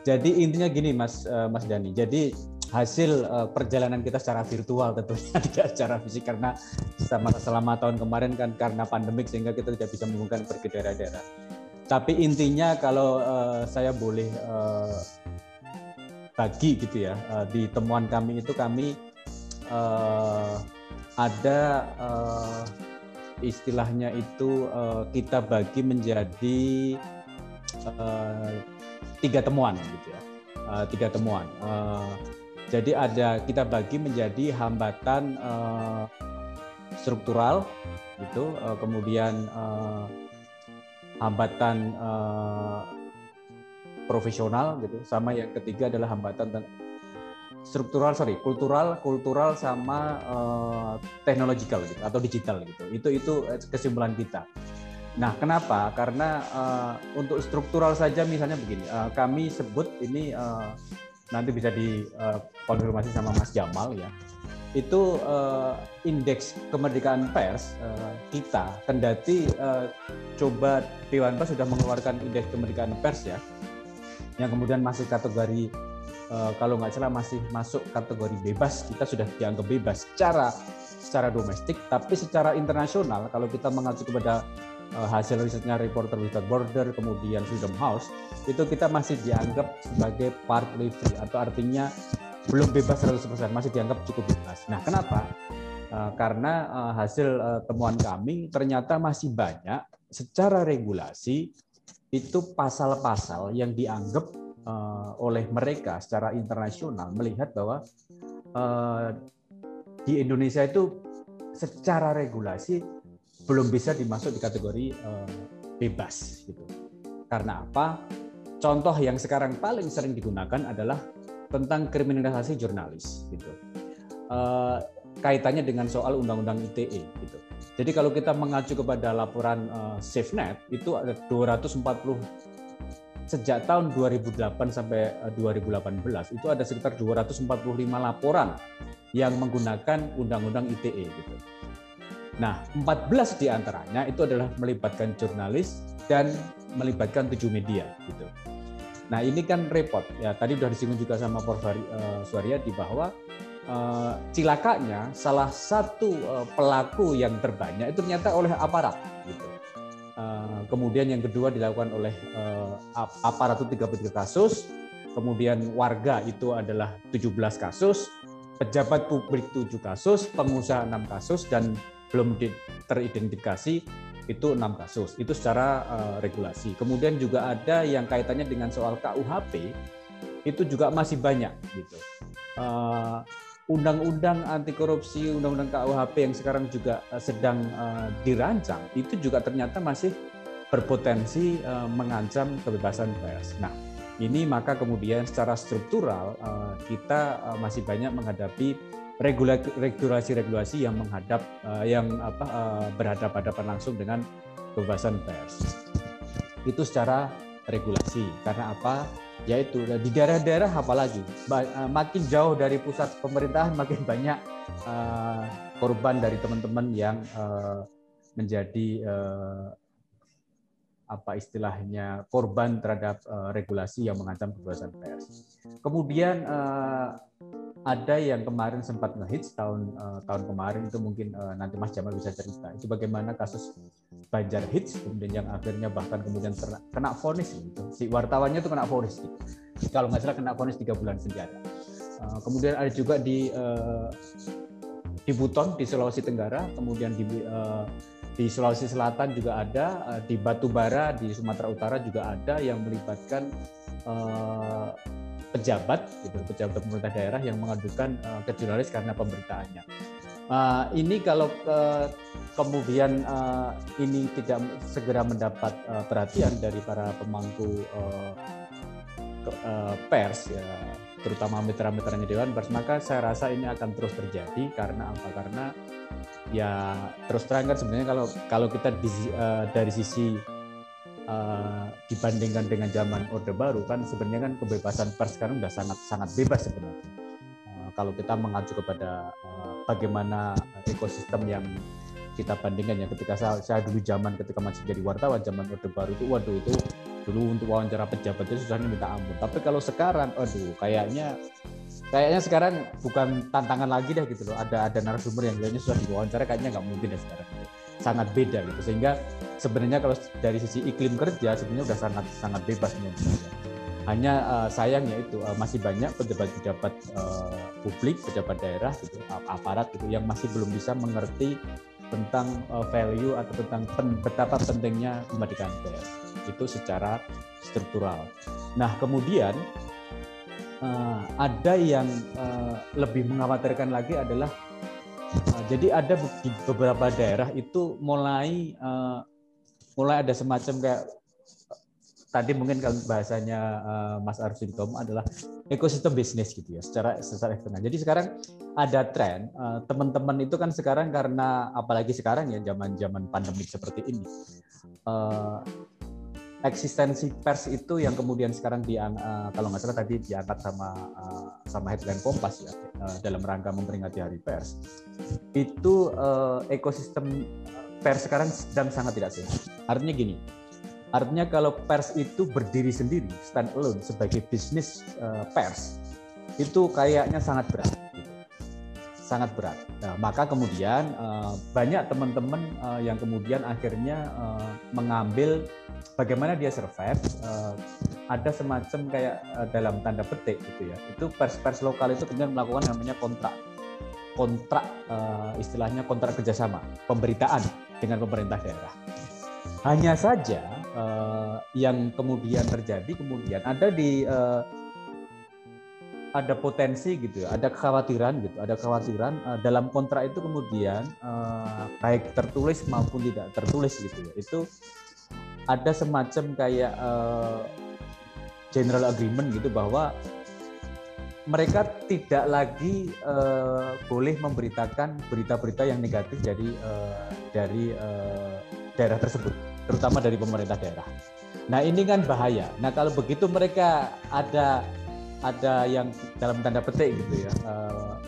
Jadi intinya gini Mas Mas Dani jadi hasil uh, perjalanan kita secara virtual tentunya <laughs> tidak secara fisik karena selama, selama tahun kemarin kan karena pandemik sehingga kita tidak bisa menggunakan pergi daerah-daerah. Tapi intinya kalau uh, saya boleh uh, bagi gitu ya uh, di temuan kami itu kami uh, ada uh, istilahnya itu uh, kita bagi menjadi uh, tiga temuan gitu ya uh, tiga temuan. Uh, jadi ada kita bagi menjadi hambatan uh, struktural gitu, uh, kemudian uh, hambatan uh, profesional gitu, sama yang ketiga adalah hambatan struktural sorry kultural kultural sama uh, teknologikal gitu atau digital gitu. Itu itu kesimpulan kita. Nah kenapa? Karena uh, untuk struktural saja misalnya begini uh, kami sebut ini uh, nanti bisa dikonfirmasi sama Mas Jamal ya. Itu uh, indeks kemerdekaan pers uh, kita kendati uh, coba Dewan Pers sudah mengeluarkan indeks kemerdekaan pers ya. Yang kemudian masih kategori uh, kalau nggak salah masih masuk kategori bebas kita sudah dianggap bebas secara secara domestik tapi secara internasional kalau kita mengacu kepada hasil risetnya Reporter Without Border, kemudian Freedom House, itu kita masih dianggap sebagai partly free atau artinya belum bebas 100%, masih dianggap cukup bebas. Nah, kenapa? Uh, karena uh, hasil temuan kami ternyata masih banyak secara regulasi itu pasal-pasal yang dianggap oleh mereka secara internasional melihat bahwa di Indonesia itu secara regulasi belum bisa dimasuk di kategori uh, bebas gitu. Karena apa? Contoh yang sekarang paling sering digunakan adalah tentang kriminalisasi jurnalis gitu. Uh, kaitannya dengan soal undang-undang ITE gitu. Jadi kalau kita mengacu kepada laporan uh, SafeNet itu ada 240 sejak tahun 2008 sampai 2018 itu ada sekitar 245 laporan yang menggunakan undang-undang ITE gitu. Nah, 14 di antaranya itu adalah melibatkan jurnalis dan melibatkan tujuh media gitu. Nah, ini kan repot ya. Tadi sudah disinggung juga sama Prof. Uh, di bahwa uh, cilakanya salah satu uh, pelaku yang terbanyak itu ternyata oleh aparat gitu. Kemudian yang kedua dilakukan oleh aparat itu 33 kasus, kemudian warga itu adalah 17 kasus, pejabat publik 7 kasus, pengusaha 6 kasus dan belum teridentifikasi itu enam kasus. Itu secara uh, regulasi. Kemudian juga ada yang kaitannya dengan soal KUHP itu juga masih banyak gitu. Uh, undang-undang anti korupsi undang-undang KUHP yang sekarang juga uh, sedang uh, dirancang itu juga ternyata masih berpotensi uh, mengancam kebebasan pers. Nah ini maka kemudian secara struktural uh, kita uh, masih banyak menghadapi regulasi-regulasi yang menghadap uh, yang apa uh, berhadapan-hadapan langsung dengan kebebasan pers. Itu secara regulasi. Karena apa? Yaitu di daerah-daerah apalagi uh, makin jauh dari pusat pemerintahan makin banyak uh, korban dari teman-teman yang uh, menjadi uh, apa istilahnya korban terhadap uh, regulasi yang mengancam kebebasan pers. Kemudian uh, ada yang kemarin sempat ngehits tahun uh, tahun kemarin itu mungkin uh, nanti Mas Jamal bisa cerita itu bagaimana kasus Banjar hits kemudian yang akhirnya bahkan kemudian terna, kena vonis gitu. Si wartawannya itu kena vonis gitu. Kalau nggak salah kena vonis tiga bulan penjara. Uh, kemudian ada juga di uh, di Buton di Sulawesi Tenggara, kemudian di uh, di Sulawesi Selatan juga ada, eh, di Batubara di Sumatera Utara juga ada yang melibatkan uh, pejabat, gitu, pejabat pemerintah daerah yang mengadukan uh, ke jurnalis karena pemberitaannya. Uh, ini kalau uh, kemudian uh, ini tidak segera mendapat uh, perhatian dari para pemangku uh, uh, pers, ya, terutama mitra-mitranya Dewan Pers, maka saya rasa ini akan terus terjadi karena apa? Karena ya terus terang kan sebenarnya kalau kalau kita di, uh, dari sisi uh, dibandingkan dengan zaman Orde Baru kan sebenarnya kan kebebasan pers sekarang sudah sangat sangat bebas sebenarnya. Uh, kalau kita mengacu kepada uh, bagaimana ekosistem yang kita bandingkan ya ketika saya, dulu zaman ketika masih jadi wartawan zaman Orde Baru itu waduh itu dulu untuk wawancara pejabat itu susahnya minta ampun. Tapi kalau sekarang aduh kayaknya kayaknya sekarang bukan tantangan lagi deh gitu loh. Ada ada narasumber yang kayaknya sudah diwawancara kayaknya nggak mungkin deh sekarang. Sangat beda gitu. Sehingga sebenarnya kalau dari sisi iklim kerja sebenarnya sudah sangat sangat bebas menurut Hanya uh, sayangnya itu uh, masih banyak pejabat-pejabat uh, publik, pejabat daerah gitu, aparat gitu yang masih belum bisa mengerti tentang uh, value atau tentang pen, betapa pentingnya kemerdekaan pers itu secara struktural. Nah kemudian uh, ada yang uh, lebih mengkhawatirkan lagi adalah uh, jadi ada di beberapa daerah itu mulai uh, mulai ada semacam kayak tadi mungkin kalau bahasanya uh, Mas Arvin Tom adalah ekosistem bisnis gitu ya secara secara eksternal. Jadi sekarang ada tren uh, teman-teman itu kan sekarang karena apalagi sekarang ya zaman-zaman pandemik seperti ini uh, eksistensi pers itu yang kemudian sekarang di uh, kalau nggak salah tadi diangkat sama uh, sama headline Kompas ya uh, dalam rangka memperingati Hari Pers itu uh, ekosistem pers sekarang sedang sangat tidak sehat. Artinya gini, artinya kalau pers itu berdiri sendiri stand alone sebagai bisnis uh, pers itu kayaknya sangat berat. Gitu. sangat berat. Nah, maka kemudian uh, banyak teman-teman uh, yang kemudian akhirnya uh, mengambil bagaimana dia survive. Uh, ada semacam kayak uh, dalam tanda petik gitu ya. Itu pers-pers lokal itu kemudian melakukan namanya kontrak kontrak uh, istilahnya kontrak kerjasama pemberitaan dengan pemerintah daerah. Hanya saja uh, yang kemudian terjadi kemudian ada di uh, ada potensi gitu ya, ada kekhawatiran gitu, ada kekhawatiran uh, dalam kontrak itu kemudian uh, baik tertulis maupun tidak tertulis gitu ya. Itu ada semacam kayak uh, general agreement gitu bahwa mereka tidak lagi uh, boleh memberitakan berita-berita yang negatif dari uh, dari uh, daerah tersebut, terutama dari pemerintah daerah. Nah ini kan bahaya. Nah kalau begitu mereka ada ada yang dalam tanda petik gitu ya uh,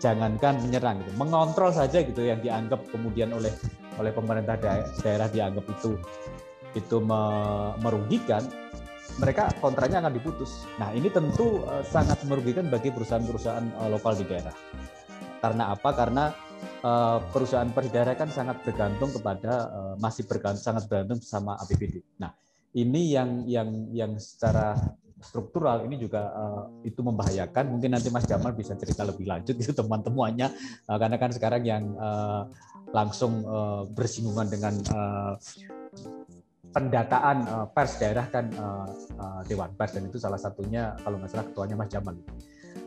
jangankan menyerang gitu mengontrol saja gitu yang dianggap kemudian oleh oleh pemerintah daerah dianggap itu itu merugikan mereka kontraknya akan diputus. Nah ini tentu uh, sangat merugikan bagi perusahaan-perusahaan uh, lokal di daerah. Karena apa? Karena uh, perusahaan per daerah kan sangat bergantung kepada masih bergantung sangat bergantung sama APBD. Nah ini yang yang yang secara struktural ini juga uh, itu membahayakan. Mungkin nanti Mas Jamal bisa cerita lebih lanjut itu teman-temannya uh, karena kan sekarang yang uh, langsung uh, bersinggungan dengan uh, pendataan uh, pers daerah kan uh, uh, Dewan Pers dan itu salah satunya kalau nggak salah ketuanya Mas Jamal.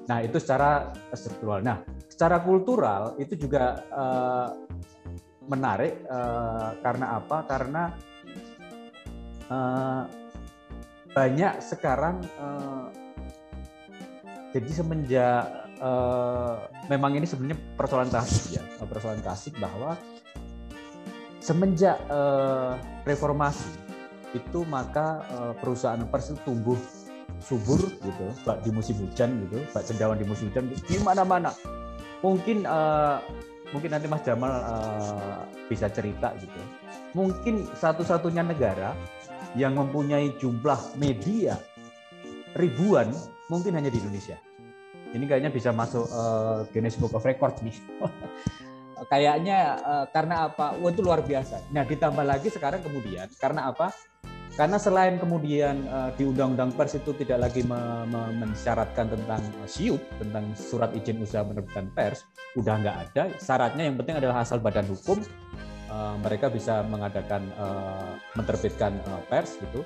Nah itu secara struktural. Nah secara kultural itu juga uh, menarik uh, karena apa? Karena uh, banyak sekarang uh, jadi semenjak uh, memang ini sebenarnya persoalan klasik ya persoalan klasik bahwa semenjak uh, reformasi itu maka uh, perusahaan pers itu tumbuh subur gitu bak di musim hujan gitu bak cendawan di musim hujan di mana-mana mungkin uh, mungkin nanti Mas Jamal uh, bisa cerita gitu mungkin satu-satunya negara yang mempunyai jumlah media ribuan mungkin hanya di Indonesia. Ini kayaknya bisa masuk uh, Guinness Book of Records nih. <laughs> kayaknya uh, karena apa? Wah itu luar biasa. Nah ditambah lagi sekarang kemudian karena apa? Karena selain kemudian uh, di Undang-Undang Pers itu tidak lagi me me mensyaratkan tentang uh, SIUP, tentang surat izin usaha menerbitkan pers, udah nggak ada. Syaratnya yang penting adalah asal badan hukum Eh, mereka bisa mengadakan uh, menerbitkan uh, pers gitu.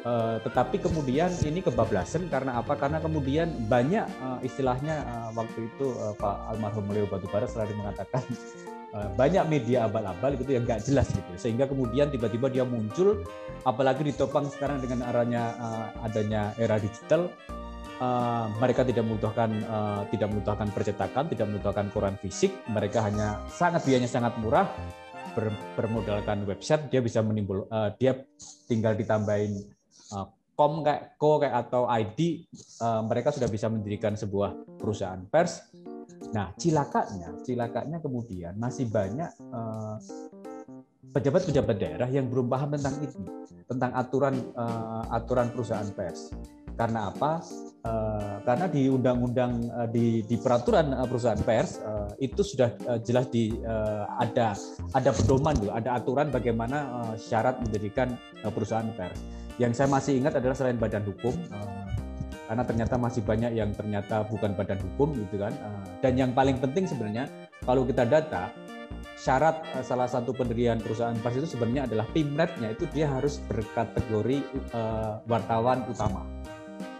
Uh, tetapi kemudian ini kebablasan karena apa? Karena kemudian banyak uh, istilahnya uh, waktu itu uh, Pak almarhum Leo Batubara selalu mengatakan uh, banyak media abal-abal gitu yang nggak jelas gitu. Sehingga kemudian tiba-tiba dia muncul, apalagi ditopang sekarang dengan arahnya uh, adanya era digital, Uh, mereka tidak membutuhkan uh, tidak membutuhkan percetakan, tidak membutuhkan koran fisik, mereka hanya sangat biayanya sangat murah, ber, bermodalkan website dia bisa menimbul uh, dia tinggal ditambahin uh, kom kayak ko kayak atau ID uh, mereka sudah bisa mendirikan sebuah perusahaan pers. Nah, cilakanya, cilakanya kemudian masih banyak pejabat-pejabat uh, daerah yang belum paham tentang itu, tentang aturan uh, aturan perusahaan pers. Karena apa? Uh, karena di undang-undang di, di peraturan perusahaan pers itu sudah jelas di ada ada pedoman gitu, ada aturan bagaimana syarat mendirikan perusahaan pers. Yang saya masih ingat adalah selain badan hukum, karena ternyata masih banyak yang ternyata bukan badan hukum gitu kan. Uh, dan yang paling penting sebenarnya kalau kita data syarat uh, salah satu pendirian perusahaan pers itu sebenarnya adalah pimretnya itu dia harus berkategori uh, wartawan utama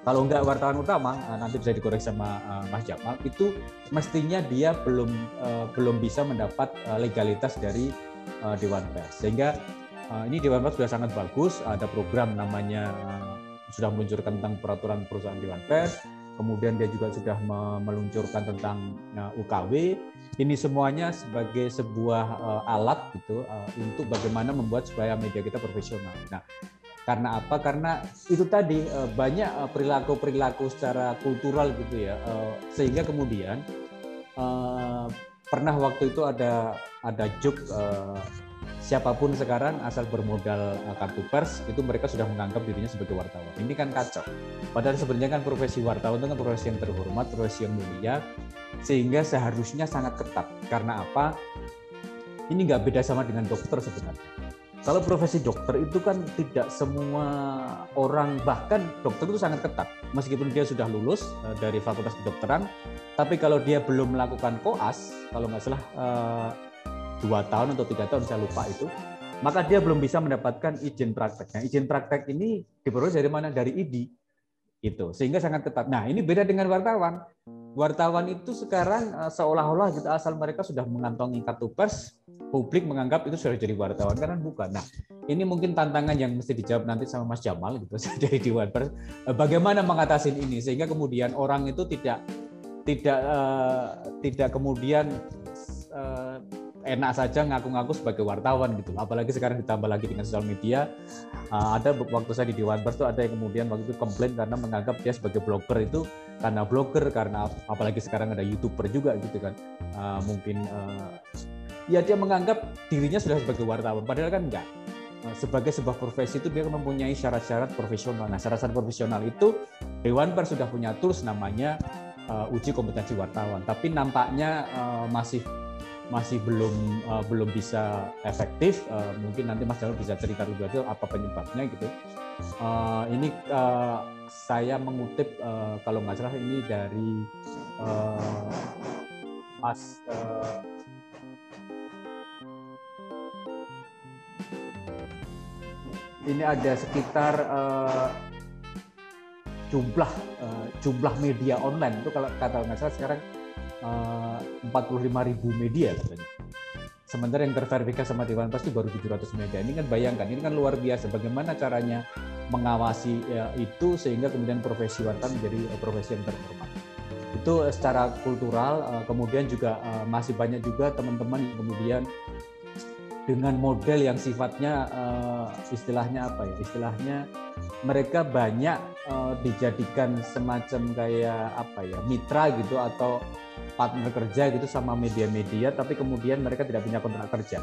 kalau enggak wartawan utama eh, nanti bisa dikoreksi sama Mas Jamal itu mestinya dia belum belum bisa mendapat legalitas dari Dewan Pers sehingga ini Dewan Pers sudah sangat bagus ada program namanya sudah meluncurkan tentang peraturan perusahaan Dewan Pers kemudian dia juga sudah meluncurkan tentang uh, UKW ini semuanya sebagai sebuah uh, alat gitu uh, untuk bagaimana membuat supaya media kita profesional. Nah, karena apa? Karena itu tadi eh, banyak eh, perilaku-perilaku secara kultural gitu ya, eh, sehingga kemudian pernah waktu itu ada ada joke siapa pun sekarang asal bermodal uh, kartu pers itu mereka sudah menganggap dirinya sebagai wartawan. Ini kan kacau. Padahal sebenarnya kan profesi wartawan itu kan profesi yang terhormat, profesi yang mulia, sehingga seharusnya sangat ketat. Karena apa? Ini nggak beda sama dengan dokter sebenarnya kalau profesi dokter itu kan tidak semua orang bahkan dokter itu sangat ketat meskipun dia sudah lulus uh, dari fakultas kedokteran tapi kalau dia belum melakukan koas kalau nggak salah uh, dua tahun atau tiga tahun saya lupa itu maka dia belum bisa mendapatkan izin praktek. Nah, izin praktek ini diperoleh dari mana? Dari ID. Itu. Sehingga sangat ketat. Nah, ini beda dengan wartawan. Wartawan itu sekarang uh, seolah-olah gitu asal mereka sudah mengantongi kartu pers, publik menganggap itu sudah jadi wartawan karena bukan. Nah, ini mungkin tantangan yang mesti dijawab nanti sama Mas Jamal gitu <laughs> jadi di Pers. Eh, bagaimana mengatasi ini sehingga kemudian orang itu tidak tidak uh, tidak kemudian enak saja ngaku-ngaku sebagai wartawan gitu. Apalagi sekarang ditambah lagi dengan sosial media. Uh, ada waktu saya di Dewan Pers itu ada yang kemudian waktu itu komplain karena menganggap dia sebagai blogger itu karena blogger karena apalagi sekarang ada youtuber juga gitu kan. Uh, mungkin uh, ya dia menganggap dirinya sudah sebagai wartawan padahal kan enggak sebagai sebuah profesi itu dia mempunyai syarat-syarat profesional. Nah, syarat-syarat profesional itu Dewan Pers sudah punya tools namanya uji kompetensi wartawan. Tapi nampaknya masih masih belum uh, belum bisa efektif. Uh, mungkin nanti Mas Jalur bisa cerita lebih lanjut apa penyebabnya gitu. Uh, ini uh, saya mengutip uh, kalau nggak salah ini dari uh, Mas uh, ini ada sekitar uh, jumlah uh, jumlah media online itu kalau kata nggak salah sekarang 45 ribu media katanya. Sementara yang terverifikasi sama Dewan Pers itu baru 700 media. Ini kan bayangkan, ini kan luar biasa. Bagaimana caranya mengawasi ya, itu sehingga kemudian profesi wartawan menjadi profesi yang terhormat. Itu secara kultural, kemudian juga masih banyak juga teman-teman yang kemudian dengan model yang sifatnya istilahnya apa ya istilahnya mereka banyak dijadikan semacam kayak apa ya mitra gitu atau partner kerja gitu sama media-media tapi kemudian mereka tidak punya kontrak kerja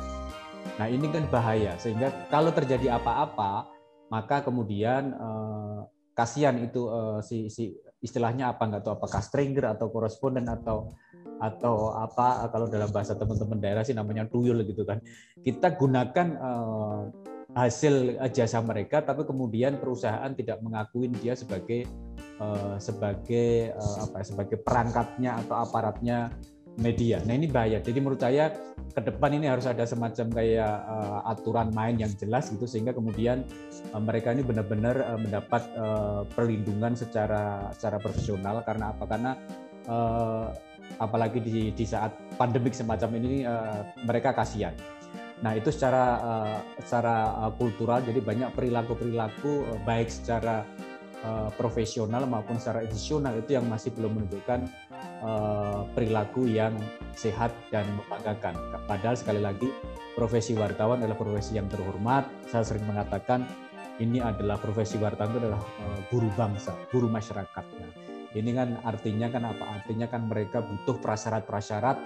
nah ini kan bahaya sehingga kalau terjadi apa-apa maka kemudian uh, kasihan itu uh, si si istilahnya apa nggak tahu apakah stranger atau koresponden atau atau apa kalau dalam bahasa teman-teman daerah sih namanya tuyul gitu kan. Kita gunakan uh, hasil jasa mereka tapi kemudian perusahaan tidak mengakui dia sebagai uh, sebagai uh, apa ya, sebagai perangkatnya atau aparatnya media. Nah ini bahaya. Jadi menurut saya ke depan ini harus ada semacam kayak uh, aturan main yang jelas gitu sehingga kemudian uh, mereka ini benar-benar uh, mendapat uh, perlindungan secara secara profesional karena apa? Karena uh, apalagi di, di saat pandemik semacam ini uh, mereka kasihan. Nah itu secara uh, secara uh, kultural jadi banyak perilaku-perilaku uh, baik secara profesional maupun secara edisional itu yang masih belum menunjukkan perilaku yang sehat dan membanggakan. Padahal sekali lagi profesi wartawan adalah profesi yang terhormat. Saya sering mengatakan ini adalah profesi wartawan itu adalah guru bangsa, guru masyarakat. Nah, ini kan artinya kan apa? Artinya kan mereka butuh prasyarat-prasyarat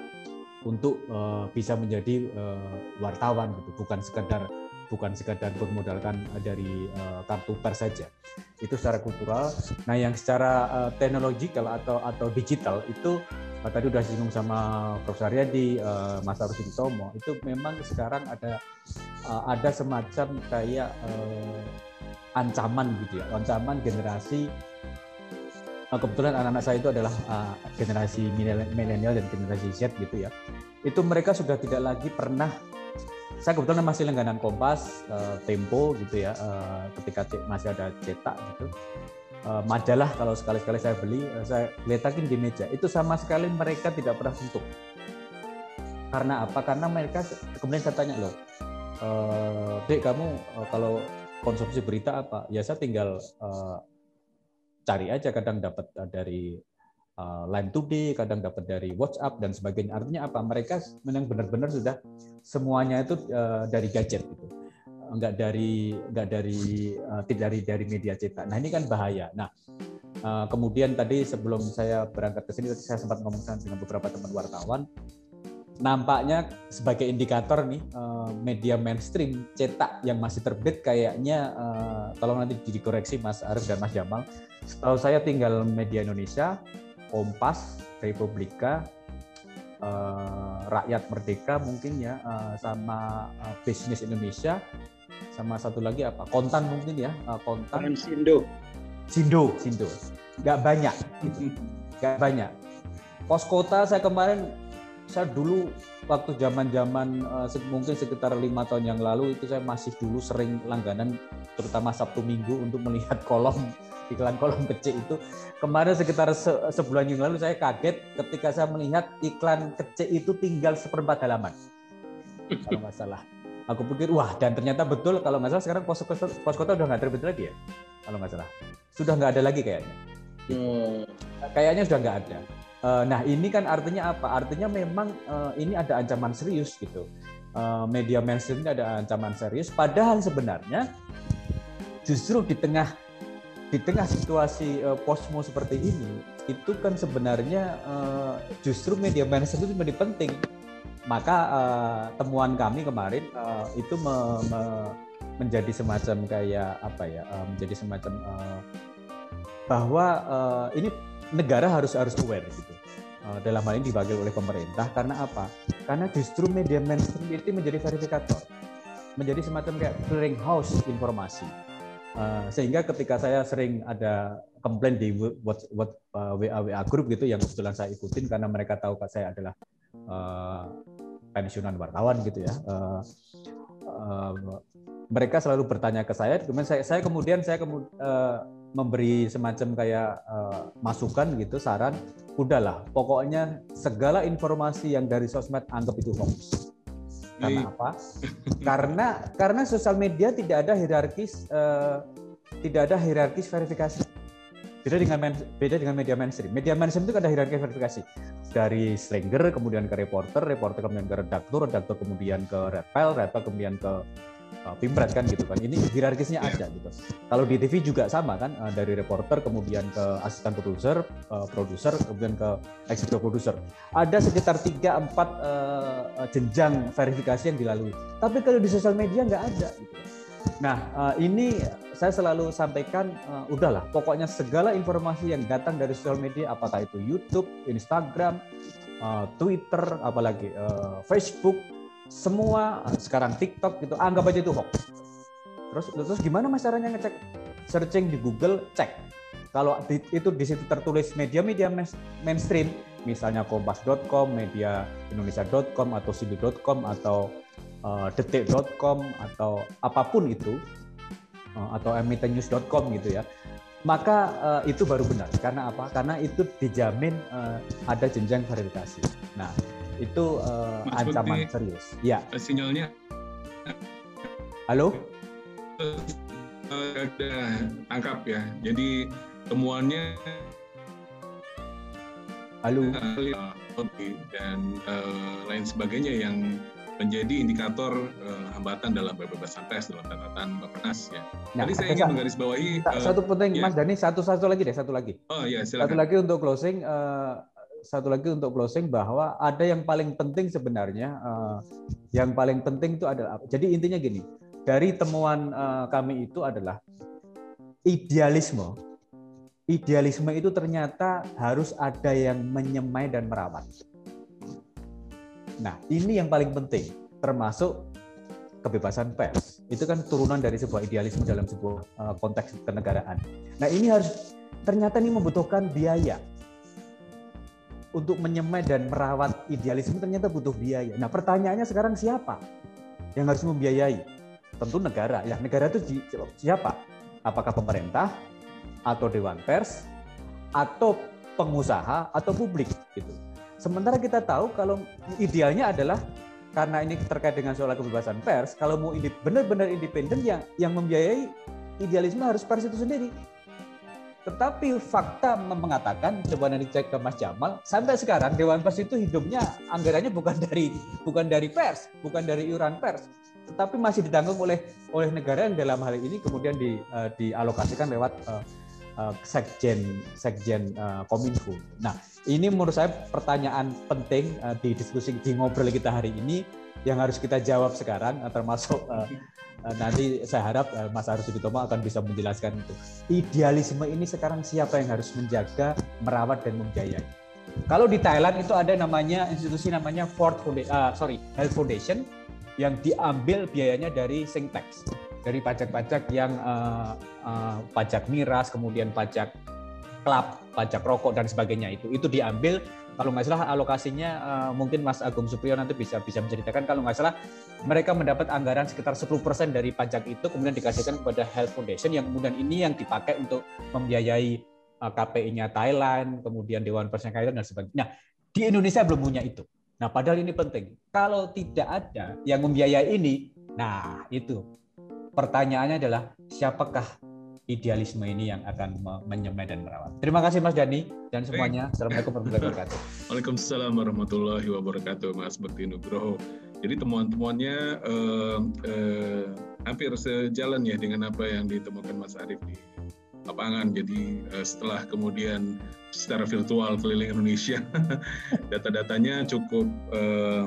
untuk uh, bisa menjadi uh, wartawan gitu, bukan sekedar bukan sekadar bermodalkan dari uh, kartu pers saja. Itu secara kultural. Nah, yang secara uh, teknologikal atau atau digital itu uh, tadi udah singgung sama Prof. Aryadi, uh, Mas Arus Tomo, itu memang sekarang ada uh, ada semacam kayak uh, ancaman gitu ya, ancaman generasi kebetulan anak-anak saya itu adalah uh, generasi milenial dan generasi Z gitu ya. Itu mereka sudah tidak lagi pernah saya kebetulan masih langganan Kompas, uh, Tempo gitu ya, uh, ketika masih ada cetak gitu. Uh, majalah kalau sekali-sekali saya beli, uh, saya letakin di meja. Itu sama sekali mereka tidak pernah sentuh. Karena apa? Karena mereka kemudian saya tanya loh, uh, Dek kamu uh, kalau konsumsi berita apa? Ya saya tinggal uh, cari aja kadang dapat eh, dari uh, Line Today, kadang dapat dari WhatsApp dan sebagainya. Artinya apa? Mereka memang benar-benar sudah semuanya itu uh, dari gadget gitu. Enggak dari enggak dari tidak dari dari media cetak. Nah, ini kan bahaya. Nah, kemudian tadi sebelum saya berangkat ke sini saya sempat ngomong dengan beberapa teman wartawan nampaknya sebagai indikator nih uh, media mainstream cetak yang masih terbit kayaknya uh, tolong nanti dikoreksi Mas Arif dan Mas Jamal. Setahu saya tinggal media Indonesia, Kompas, Republika, uh, Rakyat Merdeka mungkin ya, sama Bisnis Indonesia, sama satu lagi apa? Kontan mungkin ya, Kontan. Sindo. Sindo, Sindo. Gak banyak, gitu. Gak banyak. Pos kota saya kemarin saya dulu waktu zaman-zaman uh, mungkin sekitar lima tahun yang lalu itu saya masih dulu sering langganan terutama Sabtu Minggu untuk melihat kolom iklan kolom kecil itu. Kemarin sekitar se sebulan yang lalu saya kaget ketika saya melihat iklan kecil itu tinggal seperempat halaman. Kalau nggak salah. Aku pikir wah dan ternyata betul. Kalau nggak salah sekarang pos kota, pos kota udah nggak terbit lagi ya? Kalau nggak salah. Sudah nggak ada lagi kayaknya. Hmm. kayaknya sudah nggak ada. Eh, nah ini kan artinya apa? Artinya memang uh, ini ada ancaman serius gitu. Uh, media mainstream ini ada ancaman serius. Padahal sebenarnya justru di tengah di tengah situasi posmo seperti ini, itu kan sebenarnya justru media mainstream itu menjadi penting. Maka temuan kami kemarin itu me, me, menjadi semacam kayak apa ya? Menjadi semacam bahwa ini negara harus harus aware gitu. Uh, dalam hal ini dibagi oleh pemerintah karena apa? Karena justru media mainstream itu menjadi verifikator, menjadi semacam kayak clearinghouse informasi. Uh, sehingga ketika saya sering ada komplain di what, what, uh, WA WA grup gitu yang kebetulan saya ikutin karena mereka tahu kad saya adalah uh, pensiunan wartawan gitu ya. Uh, uh, mereka selalu bertanya ke saya, kemudian saya, saya kemudian saya kemudian uh, memberi semacam kayak uh, masukan gitu saran udahlah pokoknya segala informasi yang dari sosmed anggap itu hoax. Karena apa? Karena karena sosial media tidak ada hierarkis uh, tidak ada hierarkis verifikasi. Beda dengan main, beda dengan media mainstream. Media mainstream itu ada hierarki verifikasi. Dari slinger kemudian ke reporter reporter kemudian ke redaktur redaktur kemudian ke redpel redpel kemudian ke uh, pimpret kan gitu kan. Ini hierarkisnya ada gitu. Kalau di TV juga sama kan uh, dari reporter kemudian ke asisten produser, uh, produser kemudian ke eksekutif produser. Ada sekitar 3 4 uh, jenjang verifikasi yang dilalui. Tapi kalau di sosial media nggak ada gitu. Nah, ini saya selalu sampaikan udahlah pokoknya segala informasi yang datang dari sosial media apakah itu YouTube, Instagram, Twitter, apalagi Facebook semua sekarang TikTok gitu anggap aja itu hoax. Terus terus gimana mas caranya ngecek? Searching di Google cek. Kalau di, itu di situ tertulis media-media mainstream, misalnya kompas.com, media indonesia.com atau sidu.com atau uh, detik.com atau apa pun itu uh, atau emitennews.com gitu ya. Maka uh, itu baru benar. Karena apa? Karena itu dijamin uh, ada jenjang verifikasi. Nah, itu uh, ancaman serius. Ya. Sinyalnya. Halo. Ada tangkap ya. Jadi temuannya. Halo. Dan uh, lain sebagainya yang menjadi indikator uh, hambatan dalam kebebasan pers dalam catatan Bapenas ya. Nah, Tadi saya ingin menggarisbawahi uh, satu penting ya. Mas Dani satu satu lagi deh satu lagi. Oh iya silakan. Satu lagi untuk closing uh, satu lagi untuk closing bahwa ada yang paling penting sebenarnya uh, yang paling penting itu adalah jadi intinya gini dari temuan uh, kami itu adalah idealisme. Idealisme itu ternyata harus ada yang menyemai dan merawat. Nah ini yang paling penting termasuk kebebasan pers. Itu kan turunan dari sebuah idealisme dalam sebuah uh, konteks kenegaraan. Nah ini harus ternyata ini membutuhkan biaya untuk menyemai dan merawat idealisme ternyata butuh biaya. Nah pertanyaannya sekarang siapa yang harus membiayai? Tentu negara. Ya negara itu siapa? Apakah pemerintah atau dewan pers atau pengusaha atau publik gitu. Sementara kita tahu kalau idealnya adalah karena ini terkait dengan soal kebebasan pers, kalau mau benar-benar independen yang yang membiayai idealisme harus pers itu sendiri. Tetapi fakta mengatakan, coba nanti cek ke Mas Jamal, sampai sekarang Dewan Pers itu hidupnya anggarannya bukan dari bukan dari pers, bukan dari iuran pers, tetapi masih ditanggung oleh oleh negara yang dalam hal ini kemudian di, uh, dialokasikan lewat uh, sekjen sekjen uh, kominfo. Nah ini menurut saya pertanyaan penting uh, di diskusi di ngobrol kita hari ini yang harus kita jawab sekarang uh, termasuk uh, nanti saya harap uh, Mas Arus Suditommo akan bisa menjelaskan itu. Idealisme ini sekarang siapa yang harus menjaga, merawat dan membiayai? Kalau di Thailand itu ada namanya institusi namanya Ford Foundation, uh, sorry Health Foundation yang diambil biayanya dari Singtex, dari pajak-pajak yang uh, uh, pajak miras, kemudian pajak klub, pajak rokok dan sebagainya itu itu diambil kalau nggak salah alokasinya uh, mungkin Mas Agung Supriyo nanti bisa bisa menceritakan kalau nggak salah mereka mendapat anggaran sekitar 10% dari pajak itu kemudian dikasihkan kepada Health Foundation yang kemudian ini yang dipakai untuk membiayai uh, KPI-nya Thailand, kemudian Dewan Pers Thailand dan sebagainya. Nah, di Indonesia belum punya itu. Nah, padahal ini penting. Kalau tidak ada yang membiayai ini, nah itu pertanyaannya adalah siapakah idealisme ini yang akan menyemai dan merawat. Terima kasih Mas Dani dan semuanya. Assalamualaikum warahmatullahi wabarakatuh. <laughs> Waalaikumsalam warahmatullahi wabarakatuh Mas Bekti Nugroho. Jadi temuan-temuannya eh, eh, hampir sejalan ya dengan apa yang ditemukan Mas Arief di lapangan. Jadi eh, setelah kemudian secara virtual keliling Indonesia, <laughs> data-datanya cukup eh,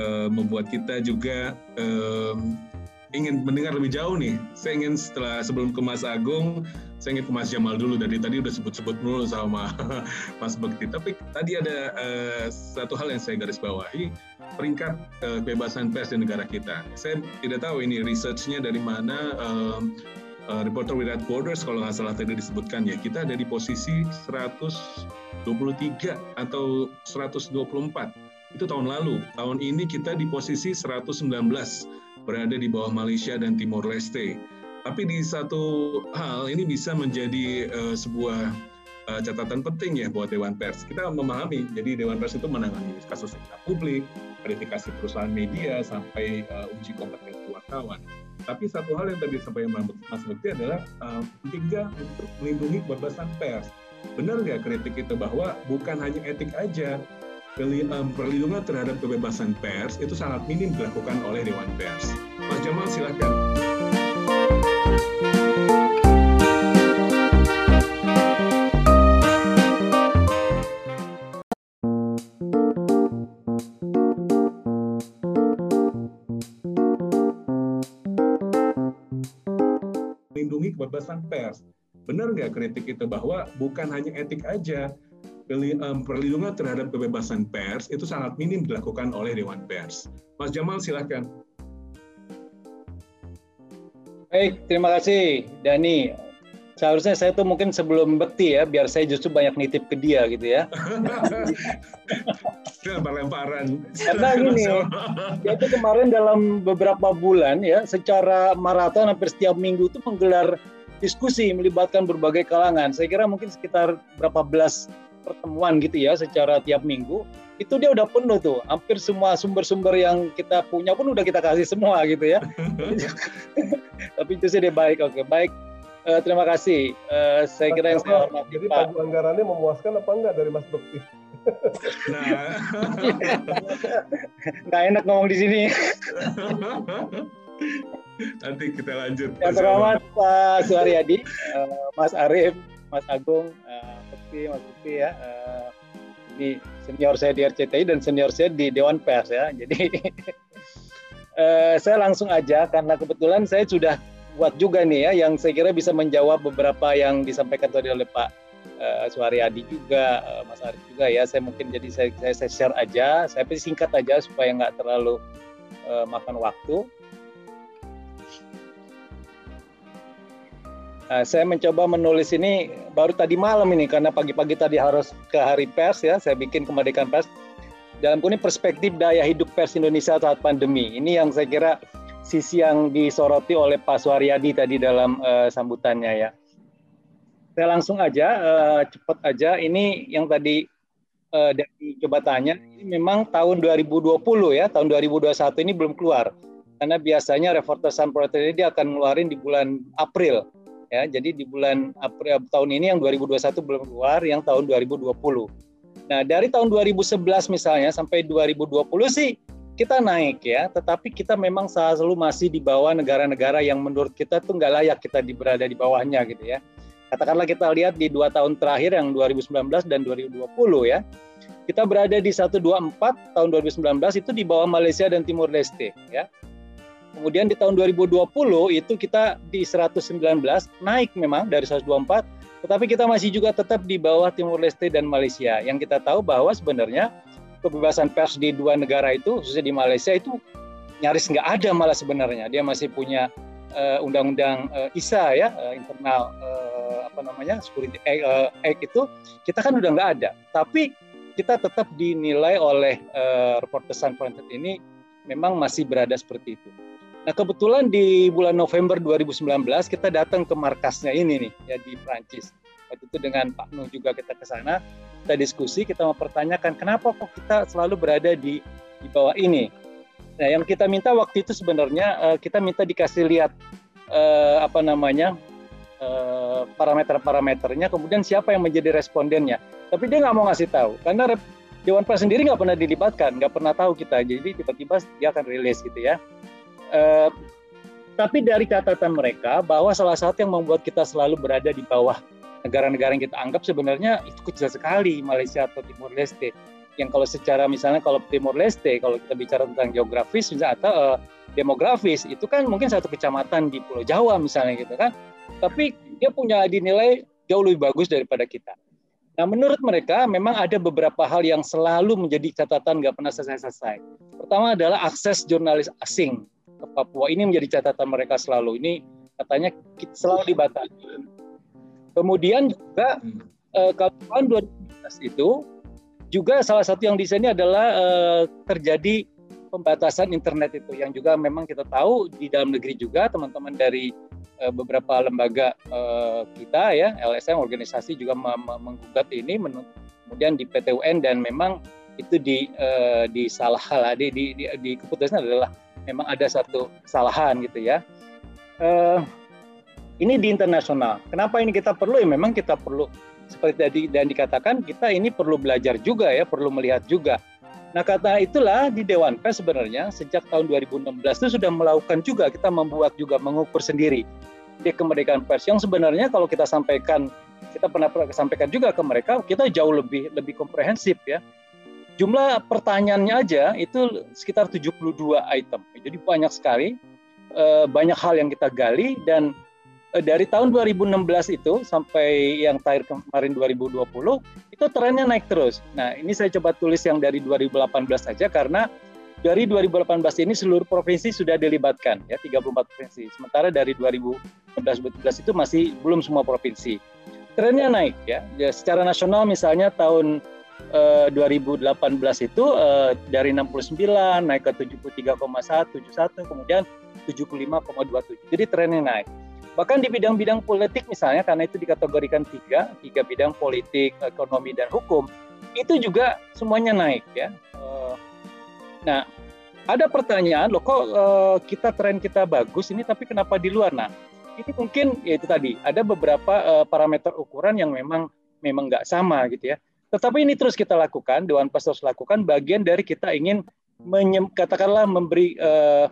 eh, membuat kita juga eh, ingin mendengar lebih jauh nih. Saya ingin setelah sebelum ke Mas Agung, saya ingin ke Mas Jamal dulu. Dari tadi udah sebut-sebut dulu sama <laughs> Mas Bekti. Tapi tadi ada uh, satu hal yang saya garis bawahi, peringkat uh, kebebasan pers di negara kita. Saya tidak tahu ini researchnya dari mana. Uh, uh, Reporter Without Borders kalau nggak salah tadi disebutkan ya kita ada di posisi 123 atau 124 itu tahun lalu tahun ini kita di posisi 119 berada di bawah Malaysia dan Timor Leste. Tapi di satu hal ini bisa menjadi uh, sebuah uh, catatan penting ya buat Dewan Pers. Kita memahami, jadi Dewan Pers itu menangani kasus sektor publik, verifikasi perusahaan media, sampai uh, uji kompetensi wartawan. Tapi satu hal yang tadi disampaikan Mas Bekti adalah uh, untuk melindungi kebebasan pers. Benar nggak kritik itu bahwa bukan hanya etik aja, perlindungan terhadap kebebasan pers itu sangat minim dilakukan oleh Dewan Pers. Mas Jamal silakan. melindungi kebebasan pers. Benar nggak kritik itu bahwa bukan hanya etik aja, perlindungan terhadap kebebasan pers itu sangat minim dilakukan oleh Dewan Pers. Mas Jamal silakan. Baik, terima kasih Dani. Seharusnya saya tuh mungkin sebelum bekti ya, biar saya justru banyak nitip ke dia gitu ya. <laughs> Lempar-lemparan. Karena gini, dia tuh kemarin dalam beberapa bulan ya, secara maraton hampir setiap minggu itu menggelar diskusi melibatkan berbagai kalangan. Saya kira mungkin sekitar berapa belas pertemuan gitu ya secara tiap minggu itu dia udah penuh tuh. Hampir semua sumber-sumber yang kita punya pun udah kita kasih semua gitu ya. <laughs> Tapi itu sih dia baik oke baik. Uh, terima kasih. Uh, saya kira yang saya hormati jadi Pak. anggarannya memuaskan apa enggak dari Mas Bekti? Nah. <laughs> Nggak enak ngomong di sini. <laughs> Nanti kita lanjut. Yang terhormat Pak Suharyadi uh, Mas Arief Mas Agung Bukti, Mas Bukti ya. Uh, ini senior saya di RCTI dan senior saya di Dewan Pers ya. <laughs> Jadi uh, saya langsung aja karena kebetulan saya sudah buat juga nih ya yang saya kira bisa menjawab beberapa yang disampaikan tadi oleh Pak uh, Suharyadi juga, Mas Arief juga ya. Saya mungkin jadi saya, saya, share aja, saya singkat aja supaya nggak terlalu makan waktu. Nah, saya mencoba menulis ini baru tadi malam ini karena pagi-pagi tadi harus ke hari pers ya, saya bikin kemerdekaan pers. Dalam kuning perspektif daya hidup pers Indonesia saat pandemi. Ini yang saya kira sisi yang disoroti oleh Pak Suharyadi tadi dalam uh, sambutannya ya. Saya langsung aja, uh, cepat aja. Ini yang tadi uh, dari coba tanya, ini memang tahun 2020 ya, tahun 2021 ini belum keluar. Karena biasanya Reporter Sun Proletariat ini dia akan ngeluarin di bulan April ya. Jadi di bulan April tahun ini yang 2021 belum keluar yang tahun 2020 nah dari tahun 2011 misalnya sampai 2020 sih kita naik ya. Tetapi kita memang selalu masih di bawah negara-negara yang menurut kita tuh nggak layak kita berada di bawahnya gitu ya. Katakanlah kita lihat di dua tahun terakhir yang 2019 dan 2020 ya, kita berada di 124 tahun 2019 itu di bawah Malaysia dan Timur Leste ya. Kemudian di tahun 2020 itu kita di 119 naik memang dari 124 tetapi kita masih juga tetap di bawah Timur Leste dan Malaysia. Yang kita tahu bahwa sebenarnya kebebasan pers di dua negara itu, khususnya di Malaysia itu nyaris nggak ada malah sebenarnya. Dia masih punya uh, undang-undang uh, ISA ya, uh, internal uh, apa namanya security uh, act itu kita kan udah nggak ada. Tapi kita tetap dinilai oleh uh, Sans Frontiers ini memang masih berada seperti itu. Nah kebetulan di bulan November 2019 kita datang ke markasnya ini nih ya di Prancis. Waktu itu dengan Pak Nuh juga kita ke sana, kita diskusi, kita mempertanyakan kenapa kok kita selalu berada di di bawah ini. Nah yang kita minta waktu itu sebenarnya uh, kita minta dikasih lihat uh, apa namanya uh, parameter-parameternya, kemudian siapa yang menjadi respondennya. Tapi dia nggak mau ngasih tahu karena Dewan Pers sendiri nggak pernah dilibatkan, nggak pernah tahu kita. Jadi tiba-tiba dia akan rilis gitu ya. Eh, tapi dari catatan mereka bahwa salah satu yang membuat kita selalu berada di bawah negara-negara yang kita anggap sebenarnya itu kecil sekali Malaysia atau Timur Leste. Yang kalau secara misalnya kalau Timur Leste kalau kita bicara tentang geografis misalnya atau uh, demografis itu kan mungkin satu kecamatan di Pulau Jawa misalnya gitu kan. Tapi dia punya dinilai jauh lebih bagus daripada kita. Nah, menurut mereka memang ada beberapa hal yang selalu menjadi catatan nggak pernah selesai-selesai. Pertama adalah akses jurnalis asing ke Papua ini menjadi catatan mereka selalu. Ini katanya selalu dibatasi. Kemudian juga hmm. eh, kalau tahun 2015 itu juga salah satu yang di sini adalah eh, terjadi pembatasan internet itu yang juga memang kita tahu di dalam negeri juga teman-teman dari eh, beberapa lembaga eh, kita ya LSM organisasi juga menggugat ini kemudian di PTUN dan memang itu di uh, di salah di, di, di, di keputusan adalah memang ada satu kesalahan gitu ya. Uh, ini di internasional. Kenapa ini kita perlu? Ya memang kita perlu seperti tadi dan dikatakan kita ini perlu belajar juga ya, perlu melihat juga. Nah kata itulah di Dewan Pers sebenarnya sejak tahun 2016 itu sudah melakukan juga kita membuat juga mengukur sendiri di kemerdekaan pers yang sebenarnya kalau kita sampaikan kita pernah sampaikan juga ke mereka kita jauh lebih lebih komprehensif ya jumlah pertanyaannya aja itu sekitar 72 item. Jadi banyak sekali, eh, banyak hal yang kita gali dan eh, dari tahun 2016 itu sampai yang terakhir kemarin 2020 itu trennya naik terus. Nah ini saya coba tulis yang dari 2018 saja karena dari 2018 ini seluruh provinsi sudah dilibatkan ya 34 provinsi. Sementara dari 2011 itu masih belum semua provinsi. Trennya naik ya. ya secara nasional misalnya tahun 2018 eh, itu uh, dari 69 naik ke 73,171 kemudian 75,27. Jadi trennya naik. Bahkan di bidang-bidang politik misalnya karena itu dikategorikan tiga, tiga bidang politik, ekonomi dan hukum, itu juga semuanya naik ya. Uh, nah, ada pertanyaan loh kok kita tren kita bagus ini tapi kenapa di luar? Nah, ini mungkin ya itu tadi ada beberapa parameter ukuran yang memang memang nggak sama gitu ya. Tetapi ini terus kita lakukan, Dewan Pers terus lakukan bagian dari kita ingin menyem, katakanlah memberi uh,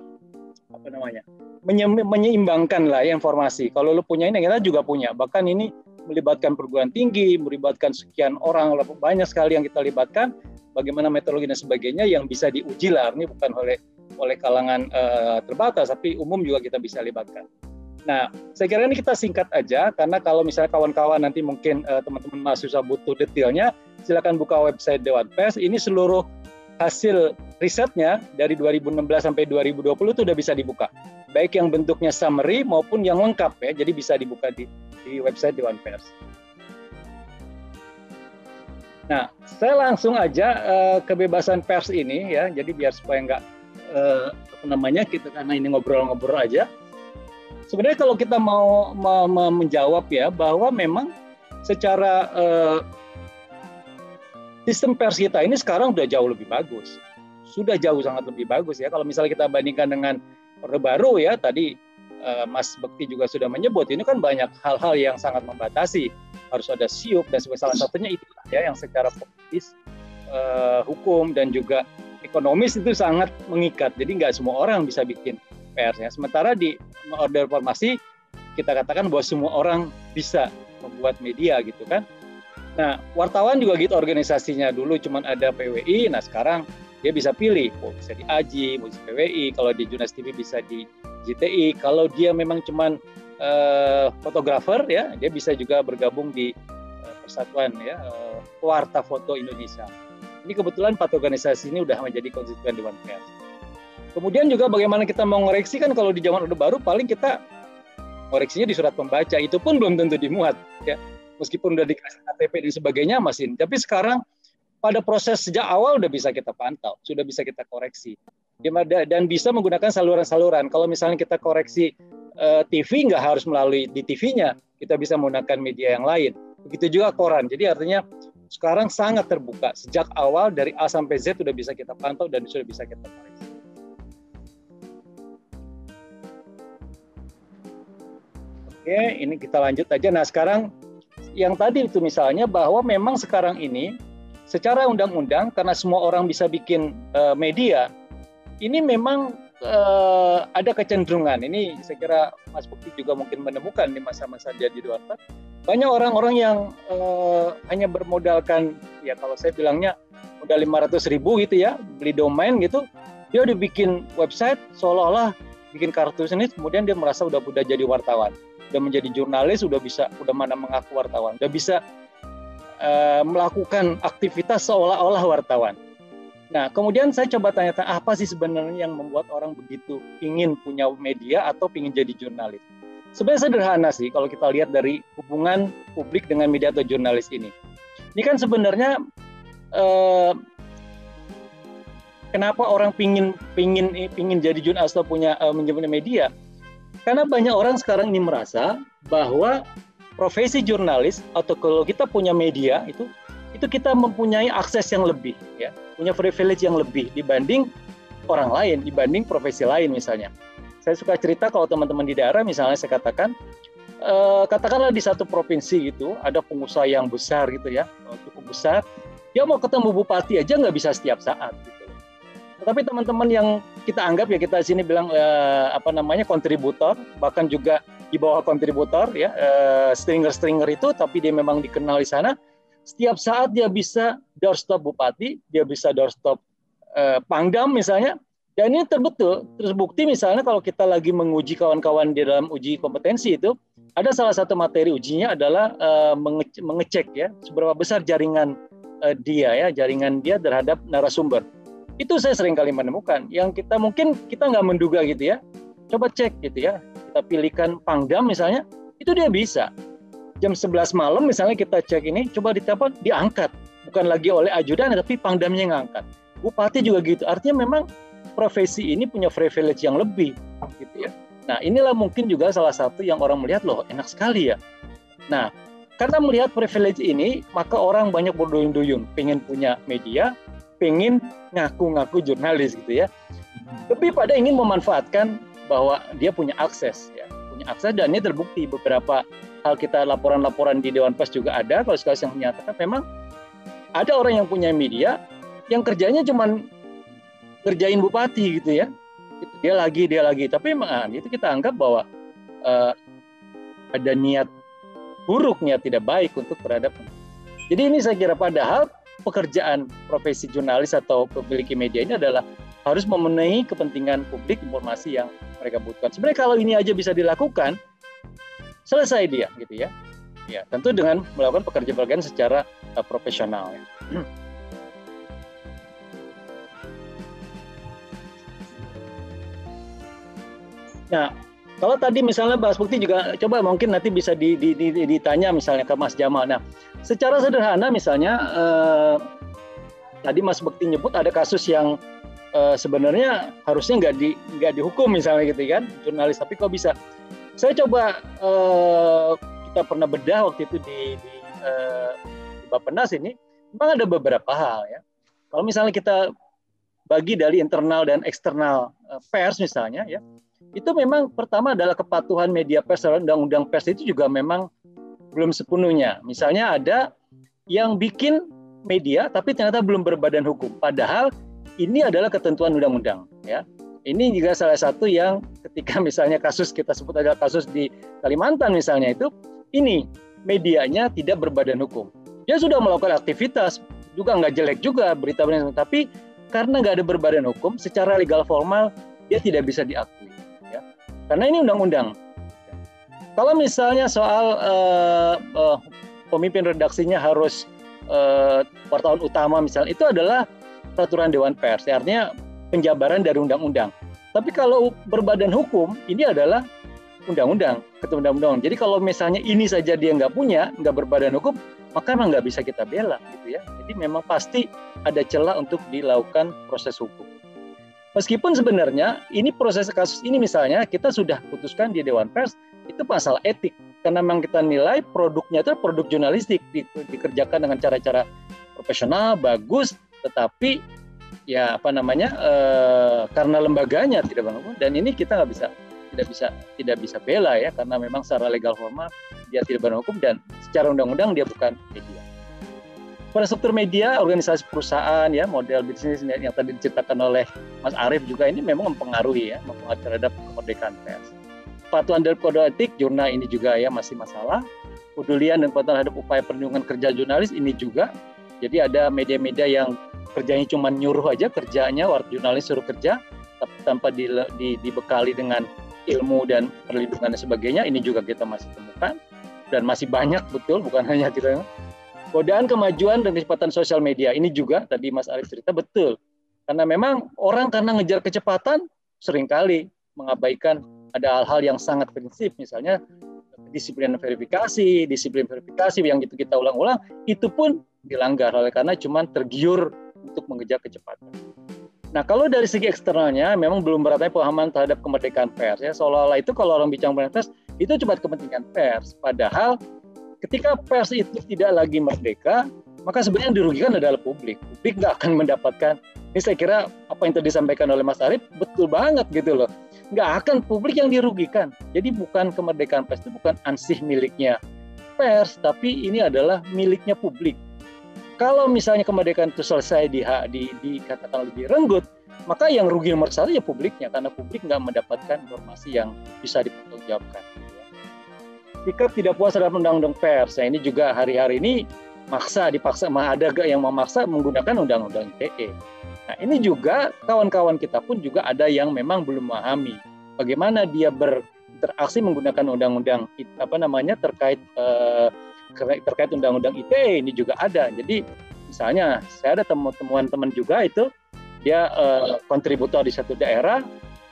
apa namanya menye, menyeimbangkan lah ya informasi. Kalau lu punya ini, kita juga punya. Bahkan ini melibatkan perguruan tinggi, melibatkan sekian orang, banyak sekali yang kita libatkan. Bagaimana metodologi dan sebagainya yang bisa diuji lah. Ini bukan oleh oleh kalangan uh, terbatas, tapi umum juga kita bisa libatkan. Nah, saya kira ini kita singkat aja karena kalau misalnya kawan-kawan nanti mungkin uh, teman-teman mahasiswa butuh detailnya, silakan buka website Dewan Pers. Ini seluruh hasil risetnya dari 2016 sampai 2020 itu sudah bisa dibuka. Baik yang bentuknya summary maupun yang lengkap ya. Jadi bisa dibuka di di website Dewan Pers. Nah, saya langsung aja uh, kebebasan pers ini ya. Jadi biar supaya nggak uh, apa namanya kita karena ini ngobrol-ngobrol aja sebenarnya kalau kita mau menjawab ya bahwa memang secara uh, sistem pers kita ini sekarang sudah jauh lebih bagus. Sudah jauh sangat lebih bagus ya. Kalau misalnya kita bandingkan dengan Orde Baru ya tadi uh, Mas Bekti juga sudah menyebut ini kan banyak hal-hal yang sangat membatasi. Harus ada siup dan sebagai salah satunya itu ya yang secara politis uh, hukum dan juga ekonomis itu sangat mengikat. Jadi nggak semua orang bisa bikin pers ya. Sementara di order formasi kita katakan bahwa semua orang bisa membuat media gitu kan. Nah, wartawan juga gitu organisasinya dulu cuma ada PWI, nah sekarang dia bisa pilih, mau bisa di AJI, mau di PWI, kalau di Junas TV bisa di JTI, kalau dia memang cuma uh, fotografer ya, dia bisa juga bergabung di uh, Persatuan ya uh, Warta Foto Indonesia. Ini kebetulan empat organisasi ini udah menjadi konstituen Dewan Pers. Kemudian juga bagaimana kita mau ngoreksi kan kalau di zaman Orde Baru paling kita koreksinya di surat pembaca. Itu pun belum tentu dimuat ya. Meskipun udah dikasih KTP dan sebagainya masih tapi sekarang pada proses sejak awal udah bisa kita pantau sudah bisa kita koreksi. Dan bisa menggunakan saluran-saluran. Kalau misalnya kita koreksi eh, TV nggak harus melalui di TV-nya kita bisa menggunakan media yang lain. Begitu juga koran. Jadi artinya sekarang sangat terbuka. Sejak awal dari A sampai Z sudah bisa kita pantau dan sudah bisa kita koreksi Oke, ini kita lanjut aja. Nah, sekarang yang tadi itu misalnya bahwa memang sekarang ini secara undang-undang karena semua orang bisa bikin uh, media, ini memang uh, ada kecenderungan. Ini saya kira Mas Bukti juga mungkin menemukan di masa-masa dia di Dewata. Banyak orang-orang yang uh, hanya bermodalkan, ya kalau saya bilangnya modal 500 ribu gitu ya, beli domain gitu, dia udah bikin website seolah-olah bikin kartu ini, kemudian dia merasa udah udah jadi wartawan udah menjadi jurnalis, udah bisa, udah mana mengaku wartawan, udah bisa uh, melakukan aktivitas seolah-olah wartawan. Nah, kemudian saya coba tanya-tanya apa sih sebenarnya yang membuat orang begitu ingin punya media atau ingin jadi jurnalis? Sebenarnya sederhana sih kalau kita lihat dari hubungan publik dengan media atau jurnalis ini. Ini kan sebenarnya eh, kenapa orang pingin pingin pingin jadi jurnalis atau punya eh, menjadi media? Karena banyak orang sekarang ini merasa bahwa profesi jurnalis atau kalau kita punya media itu itu kita mempunyai akses yang lebih ya, punya privilege yang lebih dibanding orang lain, dibanding profesi lain misalnya. Saya suka cerita kalau teman-teman di daerah misalnya saya katakan eh, katakanlah di satu provinsi gitu ada pengusaha yang besar gitu ya, cukup besar, dia mau ketemu bupati aja nggak bisa setiap saat. Gitu tetapi teman-teman yang kita anggap ya kita sini bilang eh, apa namanya kontributor, bahkan juga di bawah kontributor ya eh, stringer-stringer itu, tapi dia memang dikenal di sana. Setiap saat dia bisa doorstop bupati, dia bisa doorstop eh, pangdam misalnya. Dan ini terbetul, terbukti misalnya kalau kita lagi menguji kawan-kawan di dalam uji kompetensi itu, ada salah satu materi ujinya adalah uh, mengecek ya seberapa besar jaringan uh, dia ya, jaringan dia terhadap narasumber itu saya sering kali menemukan. Yang kita mungkin kita nggak menduga gitu ya. Coba cek gitu ya. Kita pilihkan pangdam misalnya itu dia bisa. Jam 11 malam misalnya kita cek ini coba ditelepon diangkat. Bukan lagi oleh ajudan tapi pangdamnya yang ngangkat. Bupati juga gitu. Artinya memang profesi ini punya privilege yang lebih gitu ya. Nah inilah mungkin juga salah satu yang orang melihat loh enak sekali ya. Nah karena melihat privilege ini maka orang banyak berduyun-duyun. Pengen punya media pengen ngaku-ngaku jurnalis gitu ya. Lebih pada ingin memanfaatkan bahwa dia punya akses ya, punya akses dan ini terbukti beberapa hal kita laporan-laporan di Dewan Pers juga ada kalau sekali yang menyatakan memang ada orang yang punya media yang kerjanya cuma kerjain bupati gitu ya. Dia lagi dia lagi tapi memang ah, itu kita anggap bahwa uh, ada niat buruk niat tidak baik untuk terhadap jadi ini saya kira padahal pekerjaan profesi jurnalis atau memiliki media ini adalah harus memenuhi kepentingan publik informasi yang mereka butuhkan. Sebenarnya kalau ini aja bisa dilakukan, selesai dia gitu ya. Ya, tentu dengan melakukan pekerjaan-pekerjaan secara uh, profesional ya. <clears throat> Nah, kalau tadi misalnya bahas bukti juga coba mungkin nanti bisa di, di, di, ditanya misalnya ke Mas Jamal. Nah, secara sederhana misalnya eh, tadi Mas Bekti nyebut ada kasus yang eh, sebenarnya harusnya nggak di nggak dihukum misalnya gitu kan jurnalis. Tapi kok bisa? Saya coba eh, kita pernah bedah waktu itu di di, eh, di ini memang ada beberapa hal ya. Kalau misalnya kita bagi dari internal dan eksternal eh, pers misalnya ya itu memang pertama adalah kepatuhan media pers dan undang-undang pers itu juga memang belum sepenuhnya. Misalnya ada yang bikin media tapi ternyata belum berbadan hukum. Padahal ini adalah ketentuan undang-undang ya. Ini juga salah satu yang ketika misalnya kasus kita sebut adalah kasus di Kalimantan misalnya itu ini medianya tidak berbadan hukum. Dia sudah melakukan aktivitas, juga nggak jelek juga berita berita, tapi karena nggak ada berbadan hukum, secara legal formal dia tidak bisa diakui. Karena ini undang-undang. Kalau misalnya soal uh, uh, pemimpin redaksinya harus uh, wartawan utama misalnya, itu adalah peraturan Dewan Pers. Artinya penjabaran dari undang-undang. Tapi kalau berbadan hukum, ini adalah undang-undang, ketua undang-undang. Jadi kalau misalnya ini saja dia nggak punya, nggak berbadan hukum, maka memang nggak bisa kita bela, gitu ya. Jadi memang pasti ada celah untuk dilakukan proses hukum. Meskipun sebenarnya ini proses kasus ini misalnya kita sudah putuskan di Dewan Pers itu masalah etik karena memang kita nilai produknya itu produk jurnalistik di, dikerjakan dengan cara-cara profesional bagus tetapi ya apa namanya eh, karena lembaganya tidak bangun dan ini kita nggak bisa tidak bisa tidak bisa bela ya karena memang secara legal formal dia tidak berhukum hukum dan secara undang-undang dia bukan media. Pada struktur media, organisasi perusahaan ya model bisnis yang tadi diceritakan oleh Mas Arief juga ini memang mempengaruhi ya mempengaruhi terhadap kemerdekaan pers. Patuhan dari kode etik jurnal ini juga ya masih masalah. Kepedulian dan patuhan terhadap upaya perlindungan kerja jurnalis ini juga. Jadi ada media-media yang kerjanya cuma nyuruh aja kerjanya waktu jurnalis suruh kerja tapi tanpa di, di, dibekali dengan ilmu dan perlindungan dan sebagainya ini juga kita masih temukan dan masih banyak betul bukan hanya kita godaan kemajuan dan kecepatan sosial media ini juga tadi Mas Arief cerita betul karena memang orang karena ngejar kecepatan sering kali mengabaikan ada hal-hal yang sangat prinsip misalnya disiplin verifikasi disiplin verifikasi yang itu kita ulang-ulang itu pun dilanggar oleh karena cuma tergiur untuk mengejar kecepatan. Nah, kalau dari segi eksternalnya memang belum beratnya pemahaman terhadap kemerdekaan pers ya. Seolah-olah itu kalau orang bicara pers itu cuma kepentingan pers. Padahal ketika pers itu tidak lagi merdeka, maka sebenarnya yang dirugikan adalah publik. Publik nggak akan <laughs> mendapatkan. Ini saya kira apa yang tadi disampaikan oleh Mas Arief betul banget gitu loh. Nggak akan publik yang dirugikan. Jadi bukan kemerdekaan pers itu bukan ansih miliknya pers, tapi ini adalah miliknya publik kalau misalnya kemerdekaan itu selesai di, di, dikatakan lebih renggut, maka yang rugi nomor satu ya publiknya, karena publik nggak mendapatkan informasi yang bisa dipertanggungjawabkan. Sikap tidak puas terhadap undang-undang pers, nah ini juga hari-hari ini maksa, dipaksa, ada gak yang memaksa menggunakan undang-undang ITE. Nah ini juga kawan-kawan kita pun juga ada yang memang belum memahami bagaimana dia berinteraksi menggunakan undang-undang apa namanya terkait eh, terkait undang-undang ITE ini juga ada. Jadi misalnya saya ada temuan teman juga itu dia uh, kontributor di satu daerah,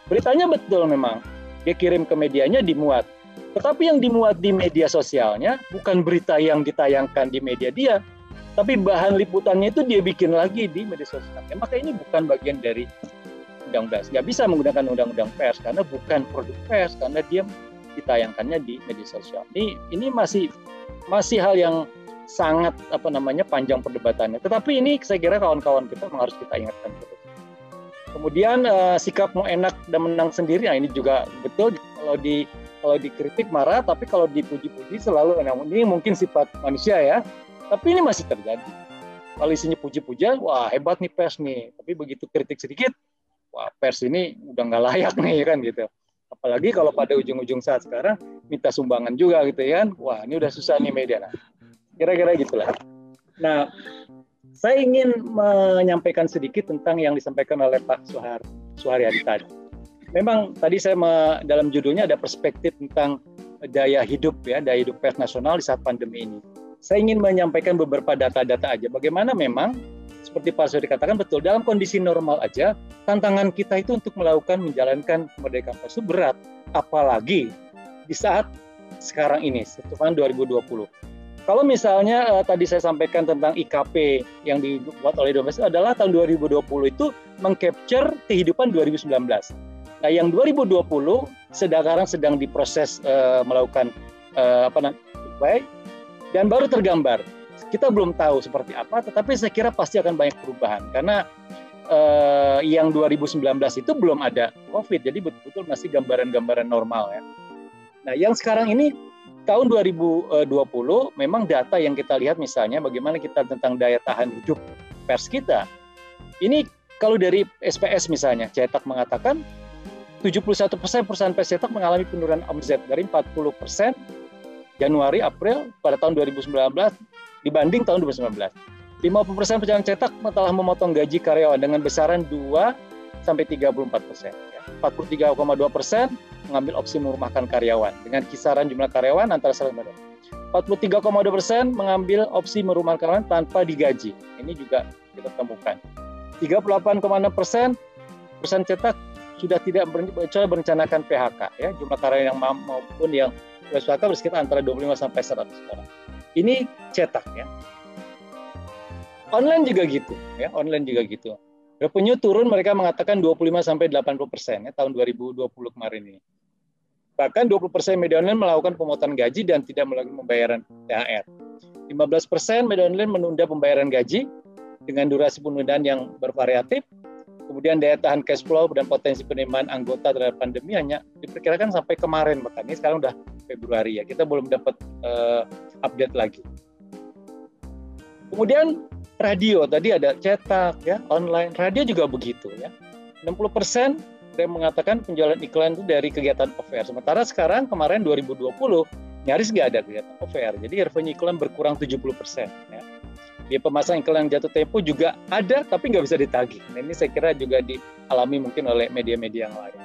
beritanya betul memang dia kirim ke medianya dimuat. Tetapi yang dimuat di media sosialnya bukan berita yang ditayangkan di media dia, tapi bahan liputannya itu dia bikin lagi di media sosial. Ya, maka ini bukan bagian dari undang-undang. Nggak bisa menggunakan undang-undang pers karena bukan produk pers karena dia ditayangkannya di media sosial. Ini ini masih masih hal yang sangat apa namanya panjang perdebatannya. Tetapi ini saya kira kawan-kawan kita harus kita ingatkan terus. Kemudian uh, sikap mau enak dan menang sendiri, nah ini juga betul kalau di kalau dikritik marah, tapi kalau dipuji-puji selalu nah, ini mungkin sifat manusia ya. Tapi ini masih terjadi. Kalau isinya puji-pujian, wah hebat nih pers nih. Tapi begitu kritik sedikit, wah pers ini udah nggak layak nih kan gitu. Apalagi kalau pada ujung-ujung saat sekarang minta sumbangan juga gitu ya kan. Wah, ini udah susah nih media. Nah, kira-kira gitulah. Nah, saya ingin menyampaikan sedikit tentang yang disampaikan oleh Pak Suhar Suharyadi tadi. Memang tadi saya dalam judulnya ada perspektif tentang daya hidup ya, daya hidup pers nasional di saat pandemi ini. Saya ingin menyampaikan beberapa data-data aja. Bagaimana memang seperti Pak Suri katakan betul dalam kondisi normal aja tantangan kita itu untuk melakukan menjalankan kemerdekaan pers itu berat apalagi di saat sekarang ini tahun 2020 kalau misalnya uh, tadi saya sampaikan tentang IKP yang dibuat oleh Domes adalah tahun 2020 itu mengcapture kehidupan 2019 nah yang 2020 sekarang sedang diproses uh, melakukan uh, apa namanya dan baru tergambar kita belum tahu seperti apa, tetapi saya kira pasti akan banyak perubahan karena eh, yang 2019 itu belum ada COVID, jadi betul-betul masih gambaran-gambaran normal ya. Nah, yang sekarang ini tahun 2020 memang data yang kita lihat misalnya bagaimana kita tentang daya tahan hidup pers kita. Ini kalau dari SPS misalnya, cetak mengatakan 71% perusahaan pers cetak mengalami penurunan omzet dari 40% Januari, April pada tahun 2019 dibanding tahun 2019. 50% perusahaan cetak telah memotong gaji karyawan dengan besaran 2 sampai 34 persen. 43,2 ya. persen mengambil opsi merumahkan karyawan dengan kisaran jumlah karyawan antara 100 43,2 persen mengambil opsi merumahkan karyawan tanpa digaji. Ini juga kita temukan. 38,6 persen perusahaan cetak sudah tidak berencanakan PHK ya jumlah karyawan yang maupun yang PHK bersekitar antara 25 sampai 100 orang. Ini cetak ya. Online juga gitu ya, online juga gitu. Revenue turun mereka mengatakan 25 sampai 80 persen ya tahun 2020 kemarin ini. Bahkan 20 persen media online melakukan pemotongan gaji dan tidak melakukan pembayaran THR. 15 persen media online menunda pembayaran gaji dengan durasi penundaan yang bervariatif kemudian daya tahan cash flow dan potensi penerimaan anggota terhadap pandemi hanya diperkirakan sampai kemarin. Ini sekarang udah Februari ya. Kita belum dapat uh, update lagi. Kemudian radio. Tadi ada cetak ya online. Radio juga begitu ya. 60 persen yang mengatakan penjualan iklan itu dari kegiatan OVR sementara sekarang kemarin 2020 nyaris nggak ada kegiatan OVR jadi revenue iklan berkurang 70 persen ya ya pemasang iklan jatuh tempo juga ada tapi nggak bisa ditagih. Nah, ini saya kira juga dialami mungkin oleh media-media yang lain.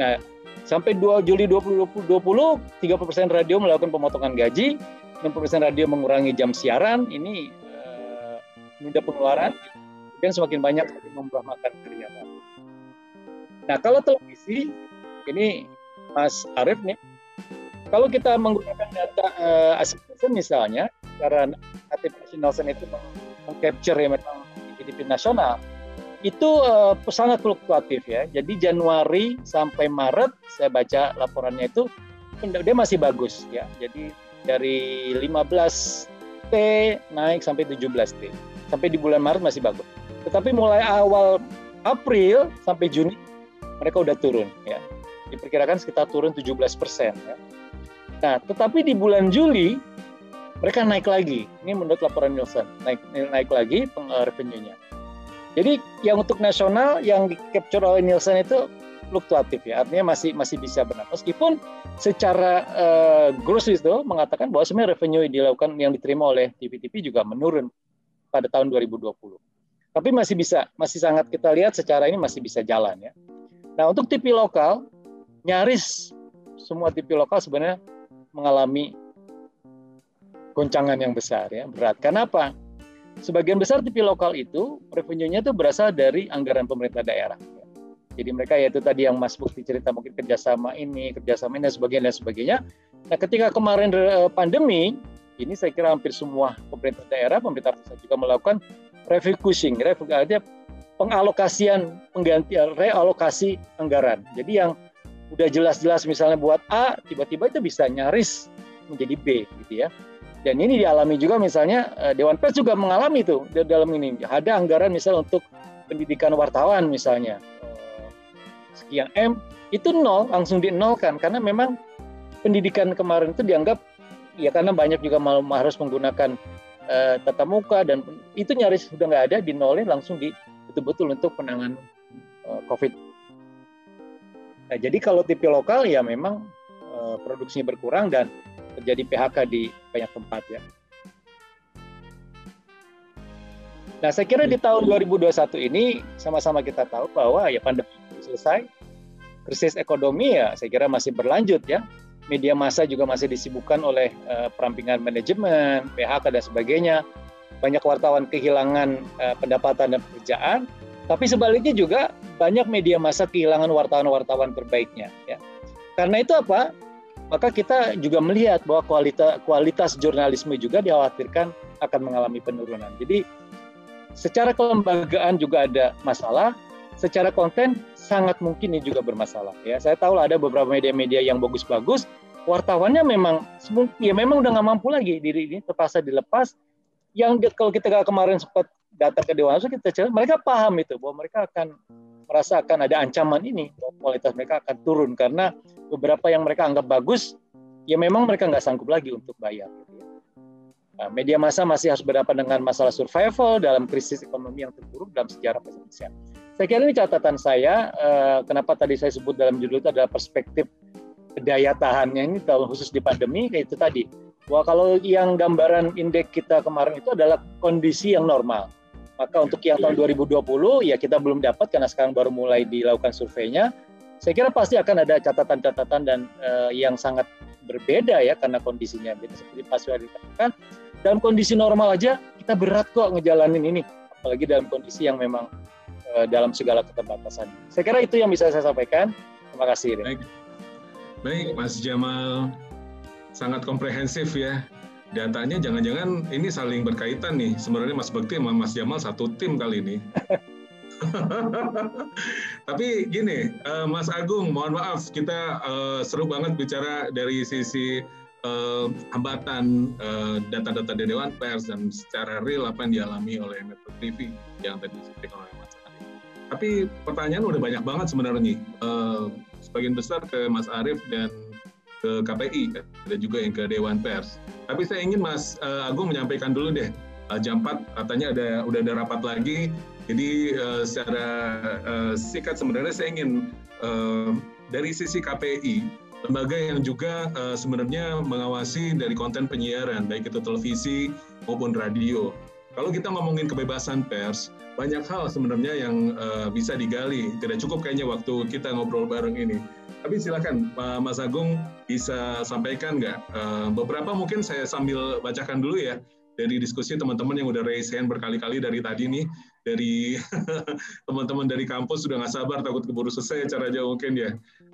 Nah, sampai 2 Juli 2020, 30 persen radio melakukan pemotongan gaji, 60 persen radio mengurangi jam siaran, ini uh, pengeluaran, dan semakin banyak memberamakan kegiatan. Nah, kalau televisi, ini Mas Arief nih, kalau kita menggunakan data uh, eh, Nielsen misalnya, cara native Nielsen itu mengcapture ya memang GDP nasional, itu uh, sangat fluktuatif ya. Jadi Januari sampai Maret saya baca laporannya itu dia masih bagus ya. Jadi dari 15 T naik sampai 17 T. Sampai di bulan Maret masih bagus. Tetapi mulai awal April sampai Juni mereka udah turun ya diperkirakan sekitar turun 17 persen. Ya. Nah, tetapi di bulan Juli mereka naik lagi. Ini menurut laporan Nielsen, naik naik lagi eh, revenue-nya. Jadi yang untuk nasional yang di capture oleh Nielsen itu fluktuatif ya, artinya masih masih bisa benar. Meskipun secara uh, gross itu mengatakan bahwa sebenarnya revenue yang dilakukan yang diterima oleh TV-TV juga menurun pada tahun 2020. Tapi masih bisa, masih sangat kita lihat secara ini masih bisa jalan ya. Nah untuk TV lokal nyaris semua TV lokal sebenarnya mengalami goncangan yang besar ya berat. Kenapa? Sebagian besar TV lokal itu revenue-nya itu berasal dari anggaran pemerintah daerah. Jadi mereka yaitu tadi yang Mas Bukti cerita mungkin kerjasama ini, kerjasama ini dan sebagainya dan sebagainya. Nah ketika kemarin eh, pandemi, ini saya kira hampir semua pemerintah daerah, pemerintah pusat juga melakukan refocusing, artinya pengalokasian, penggantian, realokasi anggaran. Jadi yang udah jelas-jelas misalnya buat A, tiba-tiba itu bisa nyaris menjadi B gitu ya. Dan ini dialami juga misalnya eh, Dewan Pers juga mengalami itu dalam ini. Ada anggaran misalnya untuk pendidikan wartawan misalnya eh, sekian M itu nol langsung dinolkan karena memang pendidikan kemarin itu dianggap ya karena banyak juga malu harus menggunakan uh, tatap muka dan itu nyaris sudah nggak ada dinolin langsung di betul-betul untuk penanganan uh, COVID Nah, jadi kalau TV lokal ya memang uh, produksinya berkurang dan terjadi PHK di banyak tempat ya. Nah, saya kira di tahun 2021 ini sama-sama kita tahu bahwa ya pandemi selesai, krisis ekonomi ya saya kira masih berlanjut ya. Media massa juga masih disibukkan oleh uh, perampingan manajemen, PHK dan sebagainya. Banyak wartawan kehilangan uh, pendapatan dan pekerjaan, tapi sebaliknya juga banyak media massa kehilangan wartawan-wartawan terbaiknya. Ya. Karena itu apa? Maka kita juga melihat bahwa kualitas kualitas jurnalisme juga dikhawatirkan akan mengalami penurunan. Jadi secara kelembagaan juga ada masalah, secara konten sangat mungkin ini juga bermasalah. Ya, saya tahu ada beberapa media-media yang bagus-bagus, wartawannya memang ya memang udah nggak mampu lagi diri ini terpaksa dilepas. Yang kalau kita kemarin sempat datang ke Dewan kita cerita, mereka paham itu bahwa mereka akan merasa akan ada ancaman ini, bahwa kualitas mereka akan turun karena beberapa yang mereka anggap bagus, ya memang mereka nggak sanggup lagi untuk bayar. Gitu ya. Nah, media massa masih harus berhadapan dengan masalah survival dalam krisis ekonomi yang terburuk dalam sejarah Indonesia. Saya kira ini catatan saya, eh, kenapa tadi saya sebut dalam judul itu adalah perspektif daya tahannya ini dalam khusus di pandemi, itu tadi. Wah kalau yang gambaran indeks kita kemarin itu adalah kondisi yang normal. Maka untuk yang tahun 2020 ya kita belum dapat karena sekarang baru mulai dilakukan surveinya. Saya kira pasti akan ada catatan-catatan dan uh, yang sangat berbeda ya karena kondisinya. Jadi seperti Pak Suhari katakan, dalam kondisi normal aja kita berat kok ngejalanin ini, apalagi dalam kondisi yang memang uh, dalam segala keterbatasan. Saya kira itu yang bisa saya sampaikan. Terima kasih. Baik, Baik Mas Jamal, sangat komprehensif ya. Datanya jangan-jangan ini saling berkaitan nih. Sebenarnya Mas Bekti sama Mas Jamal satu tim kali ini. <laughs> Tapi gini, uh, Mas Agung, mohon maaf kita uh, seru banget bicara dari sisi uh, hambatan data-data dari Dewan Pers dan secara real apa yang dialami oleh Metro TV yang tadi disampaikan oleh Mas Arief. Tapi pertanyaan udah banyak banget sebenarnya uh, sebagian besar ke Mas Arief dan ke KPI dan juga yang ke Dewan Pers. Tapi saya ingin Mas uh, Agung menyampaikan dulu deh jam 4 katanya ada udah ada rapat lagi jadi uh, secara uh, sikat sebenarnya saya ingin uh, dari sisi KPI, lembaga yang juga uh, sebenarnya mengawasi dari konten penyiaran, baik itu televisi maupun radio. Kalau kita ngomongin kebebasan pers, banyak hal sebenarnya yang uh, bisa digali. Tidak cukup kayaknya waktu kita ngobrol bareng ini. Tapi silakan Pak Mas Agung bisa sampaikan nggak? Uh, beberapa mungkin saya sambil bacakan dulu ya dari diskusi teman-teman yang udah raise hand berkali-kali dari tadi nih dari <laughs> teman-teman dari kampus sudah nggak sabar takut keburu selesai cara jauh mungkin ya.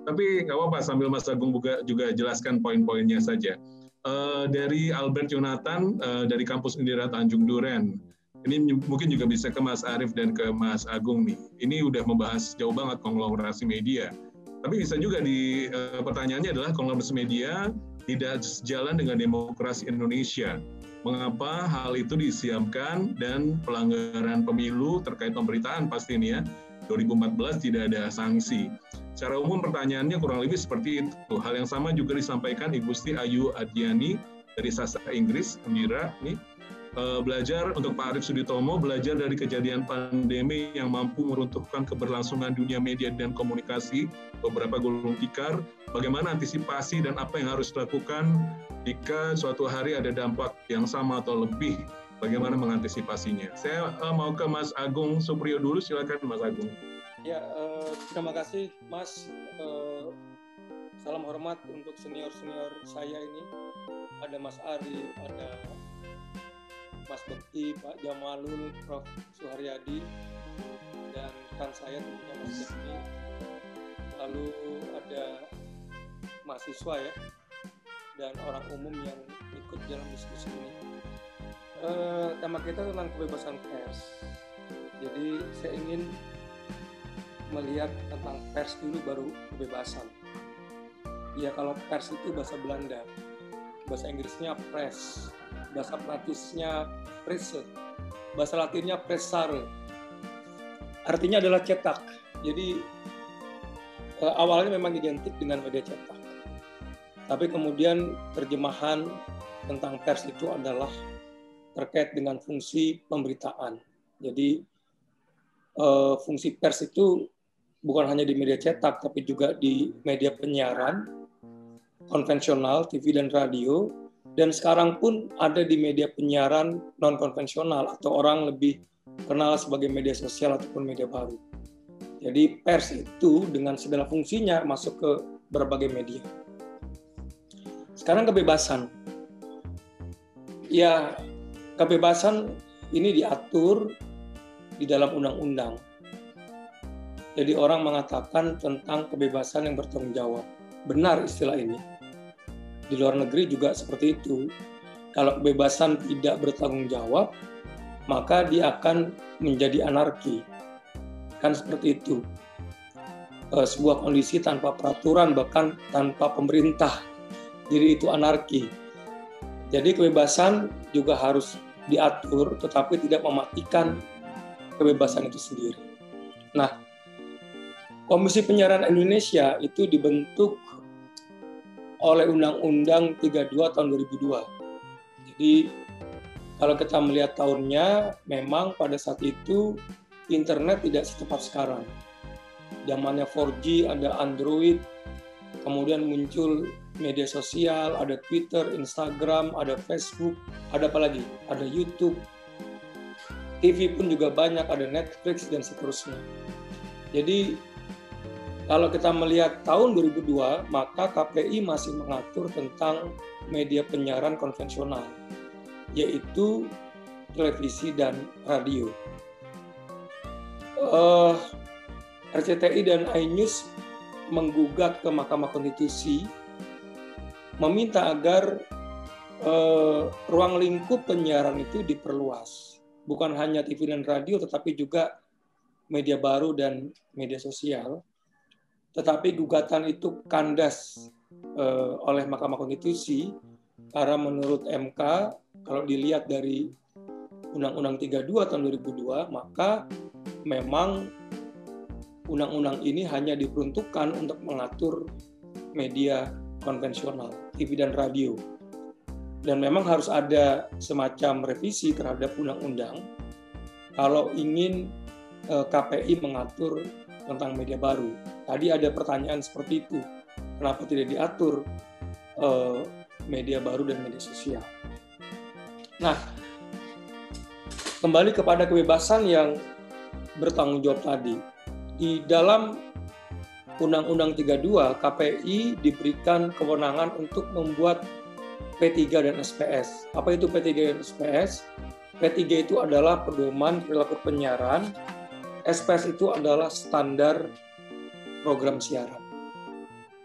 Tapi nggak apa-apa sambil Mas Agung juga, juga jelaskan poin-poinnya saja. Uh, dari Albert Jonathan uh, dari kampus Indira Tanjung Duren. Ini mungkin juga bisa ke Mas Arief dan ke Mas Agung nih. Ini udah membahas jauh banget konglomerasi media. Tapi bisa juga di uh, pertanyaannya adalah konglomerasi media tidak sejalan dengan demokrasi Indonesia mengapa hal itu disiapkan dan pelanggaran pemilu terkait pemberitaan pasti ini ya 2014 tidak ada sanksi. Secara umum pertanyaannya kurang lebih seperti itu. Hal yang sama juga disampaikan Ibu Sti Ayu Adiani dari Sastra Inggris, Gembira, nih Eh, belajar untuk Pak Arief Suditomo belajar dari kejadian pandemi yang mampu meruntuhkan keberlangsungan dunia media dan komunikasi beberapa gulung tikar bagaimana antisipasi dan apa yang harus dilakukan jika suatu hari ada dampak yang sama atau lebih bagaimana mengantisipasinya saya uh, mau ke Mas Agung Supriyo dulu silakan Mas Agung ya uh, terima kasih Mas uh, salam hormat untuk senior senior saya ini ada Mas Ari ada Mas Bekti, Pak Jamalul, Prof. Suharyadi, dan rekan saya tentunya Mas Jami. Lalu ada mahasiswa ya, dan orang umum yang ikut dalam diskusi ini. E, tema kita tentang kebebasan pers. Jadi saya ingin melihat tentang pers dulu baru kebebasan. Ya kalau pers itu bahasa Belanda, bahasa Inggrisnya press, bahasa Prancisnya presse, bahasa Latinnya pressare. Artinya adalah cetak. Jadi eh, awalnya memang identik dengan media cetak. Tapi kemudian terjemahan tentang pers itu adalah terkait dengan fungsi pemberitaan. Jadi eh, fungsi pers itu bukan hanya di media cetak, tapi juga di media penyiaran konvensional, TV dan radio, dan sekarang pun ada di media penyiaran non konvensional atau orang lebih kenal sebagai media sosial ataupun media baru. Jadi pers itu dengan segala fungsinya masuk ke berbagai media. Sekarang kebebasan. Ya, kebebasan ini diatur di dalam undang-undang. Jadi orang mengatakan tentang kebebasan yang bertanggung jawab. Benar istilah ini di luar negeri juga seperti itu. Kalau kebebasan tidak bertanggung jawab, maka dia akan menjadi anarki. Kan seperti itu. E, sebuah kondisi tanpa peraturan, bahkan tanpa pemerintah. Jadi itu anarki. Jadi kebebasan juga harus diatur, tetapi tidak mematikan kebebasan itu sendiri. Nah, Komisi Penyiaran Indonesia itu dibentuk oleh Undang-Undang 32 tahun 2002. Jadi kalau kita melihat tahunnya, memang pada saat itu internet tidak secepat sekarang. Zamannya 4G, ada Android, kemudian muncul media sosial, ada Twitter, Instagram, ada Facebook, ada apa lagi? Ada YouTube. TV pun juga banyak, ada Netflix dan seterusnya. Jadi kalau kita melihat tahun 2002, maka KPI masih mengatur tentang media penyiaran konvensional yaitu televisi dan radio. Uh, eh, RCTI dan iNews menggugat ke Mahkamah Konstitusi meminta agar uh, ruang lingkup penyiaran itu diperluas. Bukan hanya TV dan radio, tetapi juga media baru dan media sosial. Tetapi gugatan itu kandas uh, oleh Mahkamah Konstitusi karena menurut MK kalau dilihat dari Undang-Undang 32 tahun 2002, maka memang undang-undang ini hanya diperuntukkan untuk mengatur media konvensional, TV dan radio. Dan memang harus ada semacam revisi terhadap undang-undang kalau ingin eh, KPI mengatur tentang media baru. Tadi ada pertanyaan seperti itu, kenapa tidak diatur eh, media baru dan media sosial? Nah, kembali kepada kebebasan yang bertanggung jawab tadi. Di dalam Undang-Undang 32, KPI diberikan kewenangan untuk membuat P3 dan SPS. Apa itu P3 dan SPS? P3 itu adalah pedoman perilaku penyiaran, SPS itu adalah standar program siaran.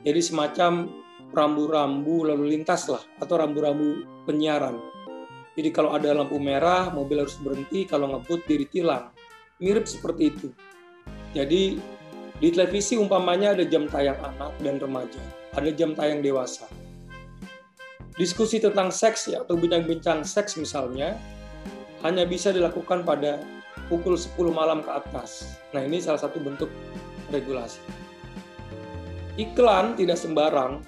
Jadi semacam rambu-rambu lalu lintas lah, atau rambu-rambu penyiaran jadi kalau ada lampu merah, mobil harus berhenti, kalau ngebut diri tilang. Mirip seperti itu. Jadi di televisi umpamanya ada jam tayang anak dan remaja, ada jam tayang dewasa. Diskusi tentang seks atau bincang-bincang seks misalnya, hanya bisa dilakukan pada pukul 10 malam ke atas. Nah ini salah satu bentuk regulasi. Iklan tidak sembarang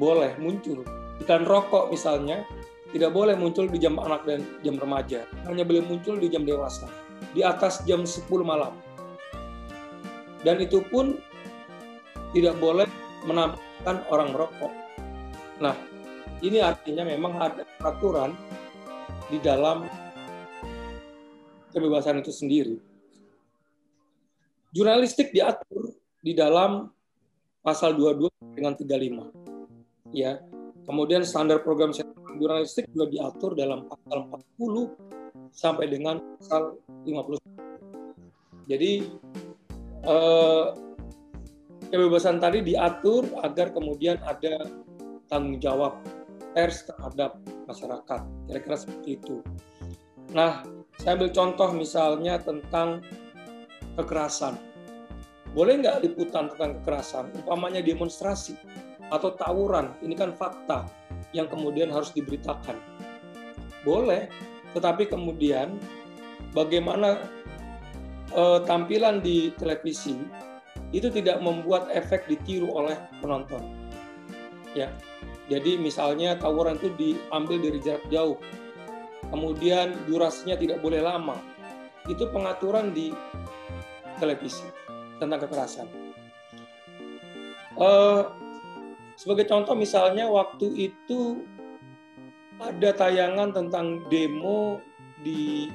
boleh muncul. Iklan rokok misalnya tidak boleh muncul di jam anak dan jam remaja, hanya boleh muncul di jam dewasa, di atas jam 10 malam. Dan itu pun tidak boleh menampilkan orang merokok. Nah, ini artinya memang ada peraturan di dalam kebebasan itu sendiri. Jurnalistik diatur di dalam pasal 22 dengan 35. Ya. Kemudian standar program jurnalistik juga diatur dalam pasal 40 sampai dengan pasal 50. Jadi eh, kebebasan tadi diatur agar kemudian ada tanggung jawab pers terhadap masyarakat. Kira-kira seperti itu. Nah, saya ambil contoh misalnya tentang kekerasan. Boleh nggak liputan tentang kekerasan? Umpamanya demonstrasi atau tawuran, ini kan fakta yang kemudian harus diberitakan. Boleh, tetapi kemudian bagaimana eh, tampilan di televisi itu tidak membuat efek ditiru oleh penonton. Ya. Jadi misalnya tawuran itu diambil dari jarak jauh. Kemudian durasinya tidak boleh lama. Itu pengaturan di televisi tentang kekerasan. Uh, sebagai contoh misalnya waktu itu ada tayangan tentang demo di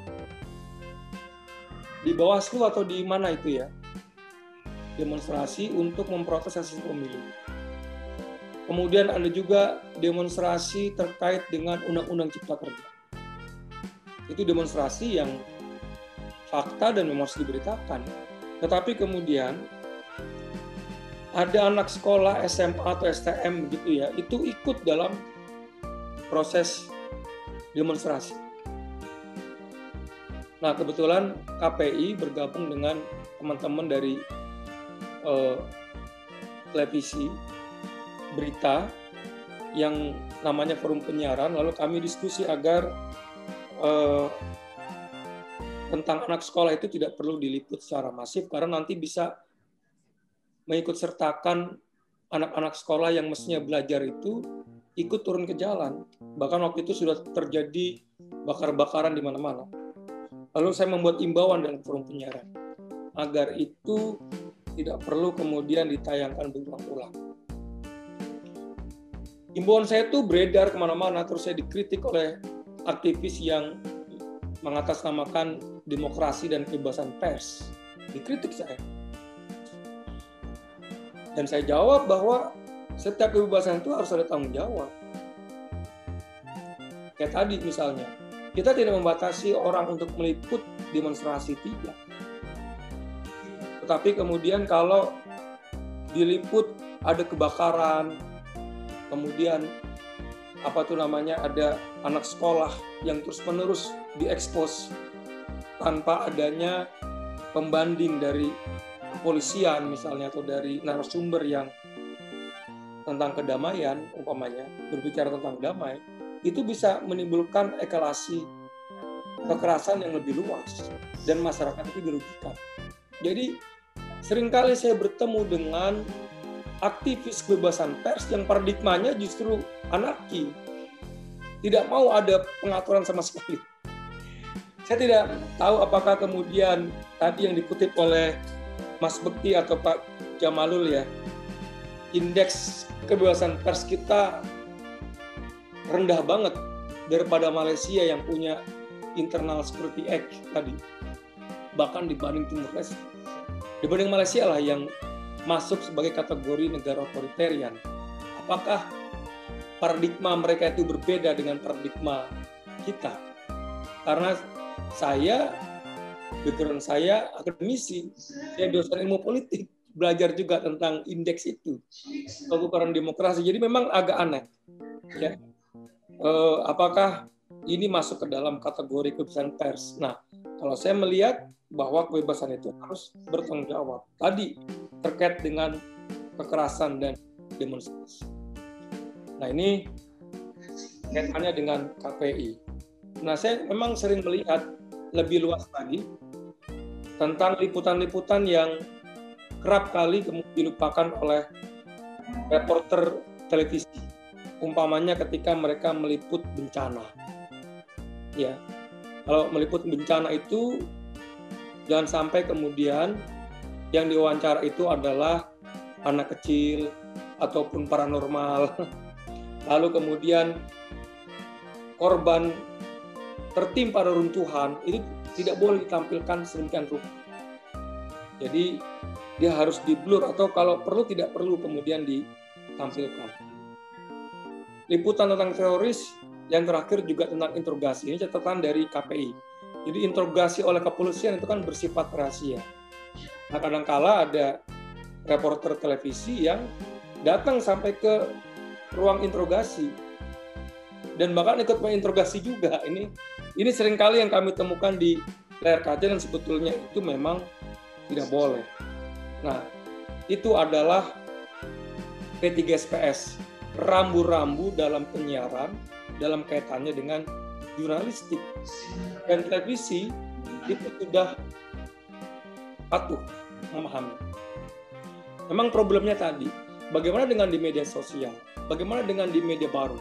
di Bawaslu atau di mana itu ya demonstrasi untuk memprotes hasil pemilu. Kemudian ada juga demonstrasi terkait dengan Undang-Undang Cipta Kerja. Itu demonstrasi yang fakta dan memang harus diberitakan. Tetapi kemudian ada anak sekolah SMA atau STM gitu ya, itu ikut dalam proses demonstrasi. Nah, kebetulan KPI bergabung dengan teman-teman dari uh, televisi berita yang namanya forum penyiaran, lalu kami diskusi agar uh, tentang anak sekolah itu tidak perlu diliput secara masif karena nanti bisa mengikut sertakan anak-anak sekolah yang mestinya belajar itu ikut turun ke jalan. Bahkan waktu itu sudah terjadi bakar-bakaran di mana-mana. Lalu saya membuat imbauan dalam forum penyiaran agar itu tidak perlu kemudian ditayangkan berulang-ulang. Imbauan saya itu beredar ke mana-mana, terus saya dikritik oleh aktivis yang mengatasnamakan demokrasi dan kebebasan pers. Dikritik saya. Dan saya jawab bahwa setiap kebebasan itu harus ada tanggung jawab. Kayak tadi misalnya, kita tidak membatasi orang untuk meliput demonstrasi tidak. Tapi kemudian kalau diliput ada kebakaran, kemudian apa tuh namanya ada anak sekolah yang terus-menerus diekspos tanpa adanya pembanding dari kepolisian misalnya atau dari narasumber yang tentang kedamaian umpamanya berbicara tentang damai itu bisa menimbulkan ekalasi kekerasan yang lebih luas dan masyarakat itu dirugikan. Jadi sering kali saya bertemu dengan aktivis kebebasan pers yang paradigmanya justru anarki. Tidak mau ada pengaturan sama sekali. Saya tidak tahu apakah kemudian tadi yang dikutip oleh Mas Bekti atau Pak Jamalul ya, indeks kebebasan pers kita rendah banget daripada Malaysia yang punya internal security act tadi. Bahkan dibanding Timur Leste dibanding Malaysia lah yang masuk sebagai kategori negara otoritarian. Apakah paradigma mereka itu berbeda dengan paradigma kita? Karena saya, background saya akademisi, saya dosen ilmu politik, belajar juga tentang indeks itu, pengukuran demokrasi. Jadi memang agak aneh. Ya. Eh, apakah ini masuk ke dalam kategori kebebasan pers? Nah, kalau saya melihat bahwa kebebasan itu harus bertanggung jawab. Tadi terkait dengan kekerasan dan demonstrasi. Nah ini kaitannya dengan KPI. Nah saya memang sering melihat lebih luas lagi tentang liputan-liputan yang kerap kali dilupakan oleh reporter televisi. Umpamanya ketika mereka meliput bencana. Ya, kalau meliput bencana itu Jangan sampai kemudian yang diwawancara itu adalah anak kecil ataupun paranormal. <laughs> Lalu kemudian korban tertimpa reruntuhan itu tidak boleh ditampilkan sedemikian rupa. Jadi dia harus di blur atau kalau perlu tidak perlu kemudian ditampilkan. Liputan tentang teroris yang terakhir juga tentang interogasi. Ini catatan dari KPI jadi interogasi oleh kepolisian itu kan bersifat rahasia. Nah kadangkala ada reporter televisi yang datang sampai ke ruang interogasi dan bahkan ikut menginterogasi juga. Ini ini sering kali yang kami temukan di layar kaca dan sebetulnya itu memang tidak boleh. Nah, itu adalah P3SPS, rambu-rambu dalam penyiaran dalam kaitannya dengan jurnalistik dan televisi itu sudah patuh memahami. Memang problemnya tadi, bagaimana dengan di media sosial? Bagaimana dengan di media baru?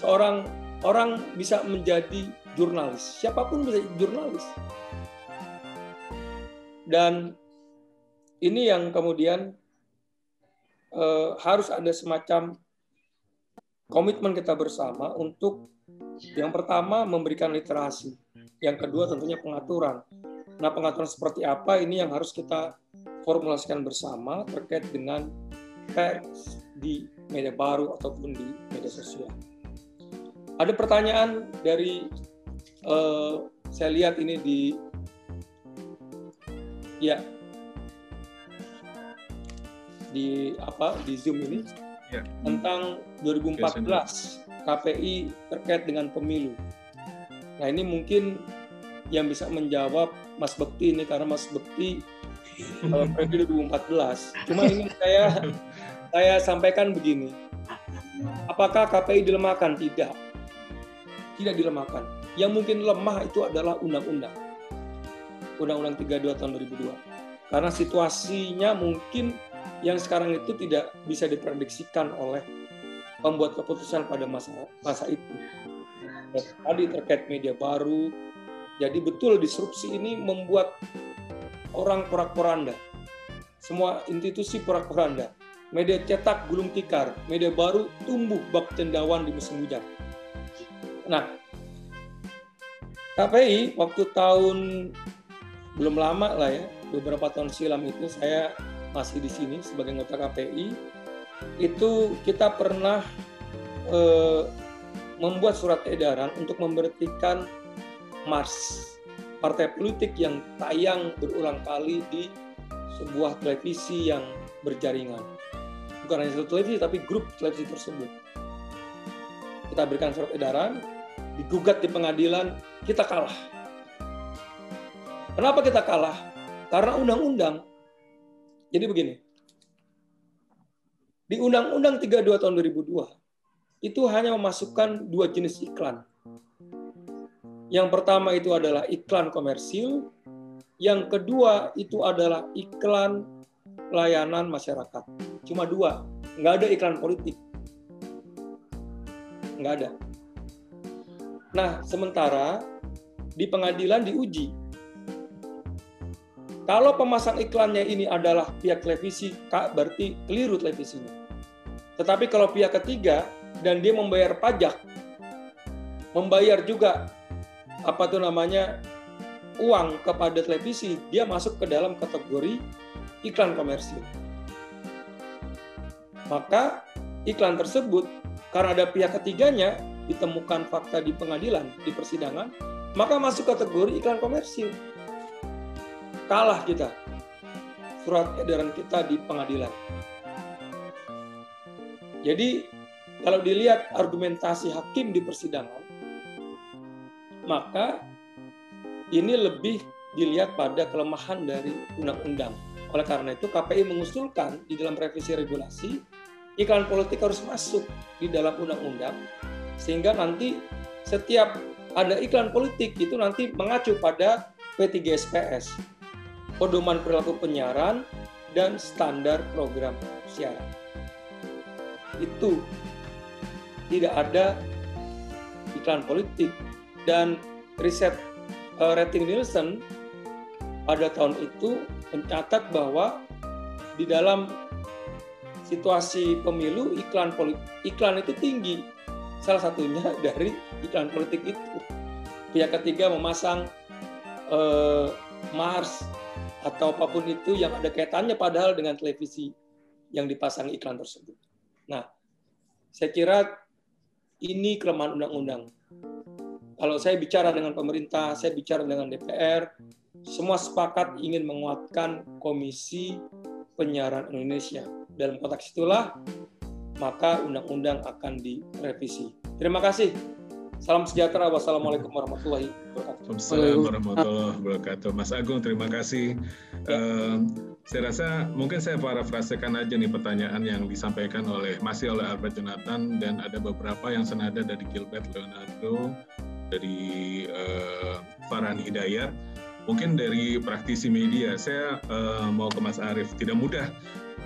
Seorang orang bisa menjadi jurnalis, siapa pun bisa jadi jurnalis. Dan ini yang kemudian eh, harus ada semacam komitmen kita bersama untuk yang pertama memberikan literasi, yang kedua tentunya pengaturan. Nah pengaturan seperti apa ini yang harus kita formulasikan bersama terkait dengan pers di media baru ataupun di media sosial. Ada pertanyaan dari uh, saya lihat ini di ya di apa di Zoom ini ya. tentang 2014 KPI terkait dengan pemilu. Nah ini mungkin yang bisa menjawab Mas Bekti ini karena Mas Bekti kalau <laughs> periode 2014. Cuma ini saya saya sampaikan begini. Apakah KPI dilemahkan? Tidak. Tidak dilemahkan. Yang mungkin lemah itu adalah undang-undang. Undang-undang 32 tahun 2002. Karena situasinya mungkin yang sekarang itu tidak bisa diprediksikan oleh pembuat keputusan pada masa masa itu. Tadi terkait media baru, jadi betul disrupsi ini membuat orang porak-poranda. Semua institusi porak-poranda. Media cetak gulung tikar, media baru tumbuh bak cendawan di musim hujan. Nah, KPI waktu tahun belum lama lah ya, beberapa tahun silam itu saya masih di sini sebagai anggota KPI, itu kita pernah eh, membuat surat edaran untuk memberhentikan Mars, partai politik yang tayang berulang kali di sebuah televisi yang berjaringan. Bukan hanya satu televisi, tapi grup televisi tersebut. Kita berikan surat edaran, digugat di pengadilan, kita kalah. Kenapa kita kalah? Karena undang-undang. Jadi begini, di Undang-Undang 32 tahun 2002, itu hanya memasukkan dua jenis iklan yang pertama itu adalah iklan komersil, yang kedua itu adalah iklan layanan masyarakat. Cuma dua, nggak ada iklan politik. Nggak ada. Nah, sementara di pengadilan diuji. Kalau pemasang iklannya ini adalah pihak televisi, berarti keliru televisinya. Tetapi kalau pihak ketiga dan dia membayar pajak, membayar juga apa tuh namanya uang kepada televisi, dia masuk ke dalam kategori iklan komersil. Maka iklan tersebut karena ada pihak ketiganya ditemukan fakta di pengadilan, di persidangan, maka masuk kategori iklan komersil. Kalah kita. Surat edaran kita di pengadilan. Jadi kalau dilihat argumentasi hakim di persidangan, maka ini lebih dilihat pada kelemahan dari undang-undang. Oleh karena itu KPI mengusulkan di dalam revisi regulasi iklan politik harus masuk di dalam undang-undang sehingga nanti setiap ada iklan politik itu nanti mengacu pada P3SPS, pedoman perilaku penyiaran dan standar program siaran. Itu tidak ada iklan politik dan riset uh, rating Nielsen pada tahun itu mencatat bahwa di dalam situasi pemilu iklan politik, iklan itu tinggi. Salah satunya <laughs> dari iklan politik itu. Pihak ketiga memasang uh, Mars atau apa pun itu yang ada kaitannya padahal dengan televisi yang dipasang iklan tersebut. Nah, saya kira ini kelemahan undang-undang kalau saya bicara dengan pemerintah, saya bicara dengan DPR, semua sepakat ingin menguatkan Komisi Penyiaran Indonesia. Dalam konteks itulah, maka undang-undang akan direvisi. Terima kasih. Salam sejahtera. Wassalamualaikum warahmatullahi wabarakatuh. Assalamualaikum warahmatullahi wabarakatuh. Mas Agung, terima kasih. Ya. Uh, saya rasa mungkin saya parafrasekan aja nih pertanyaan yang disampaikan oleh masih oleh Albert Jonathan dan ada beberapa yang senada dari Gilbert Leonardo, dari uh, Farhan Hidayat. Mungkin dari praktisi media, saya uh, mau ke Mas Arief. Tidak mudah,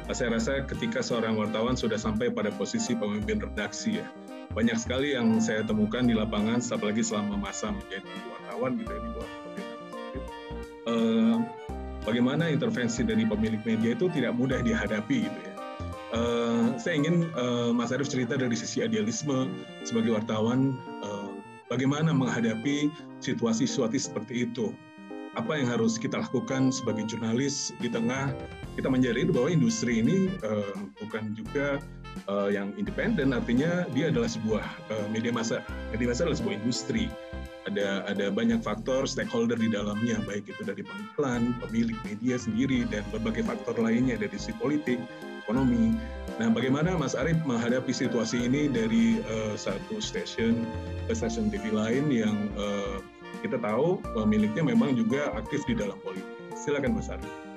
saya rasa ketika seorang wartawan sudah sampai pada posisi pemimpin redaksi ya. Banyak sekali yang saya temukan di lapangan, apalagi selama masa menjadi wartawan gitu ya di bawah uh, bagaimana intervensi dari pemilik media itu tidak mudah dihadapi gitu ya. Uh, saya ingin uh, Mas Arief cerita dari sisi idealisme sebagai wartawan bagaimana menghadapi situasi-situasi seperti itu. Apa yang harus kita lakukan sebagai jurnalis di tengah kita menjadi bahwa industri ini uh, bukan juga uh, yang independen, artinya dia adalah sebuah uh, media massa. Media massa adalah sebuah industri. Ada ada banyak faktor stakeholder di dalamnya, baik itu dari pengiklan, pemilik media sendiri, dan berbagai faktor lainnya dari sisi politik, ekonomi. Nah, bagaimana Mas Arief menghadapi situasi ini dari uh, satu stasiun ke stasiun TV lain yang uh, kita tahu pemiliknya memang juga aktif di dalam politik. Silakan Mas Arief.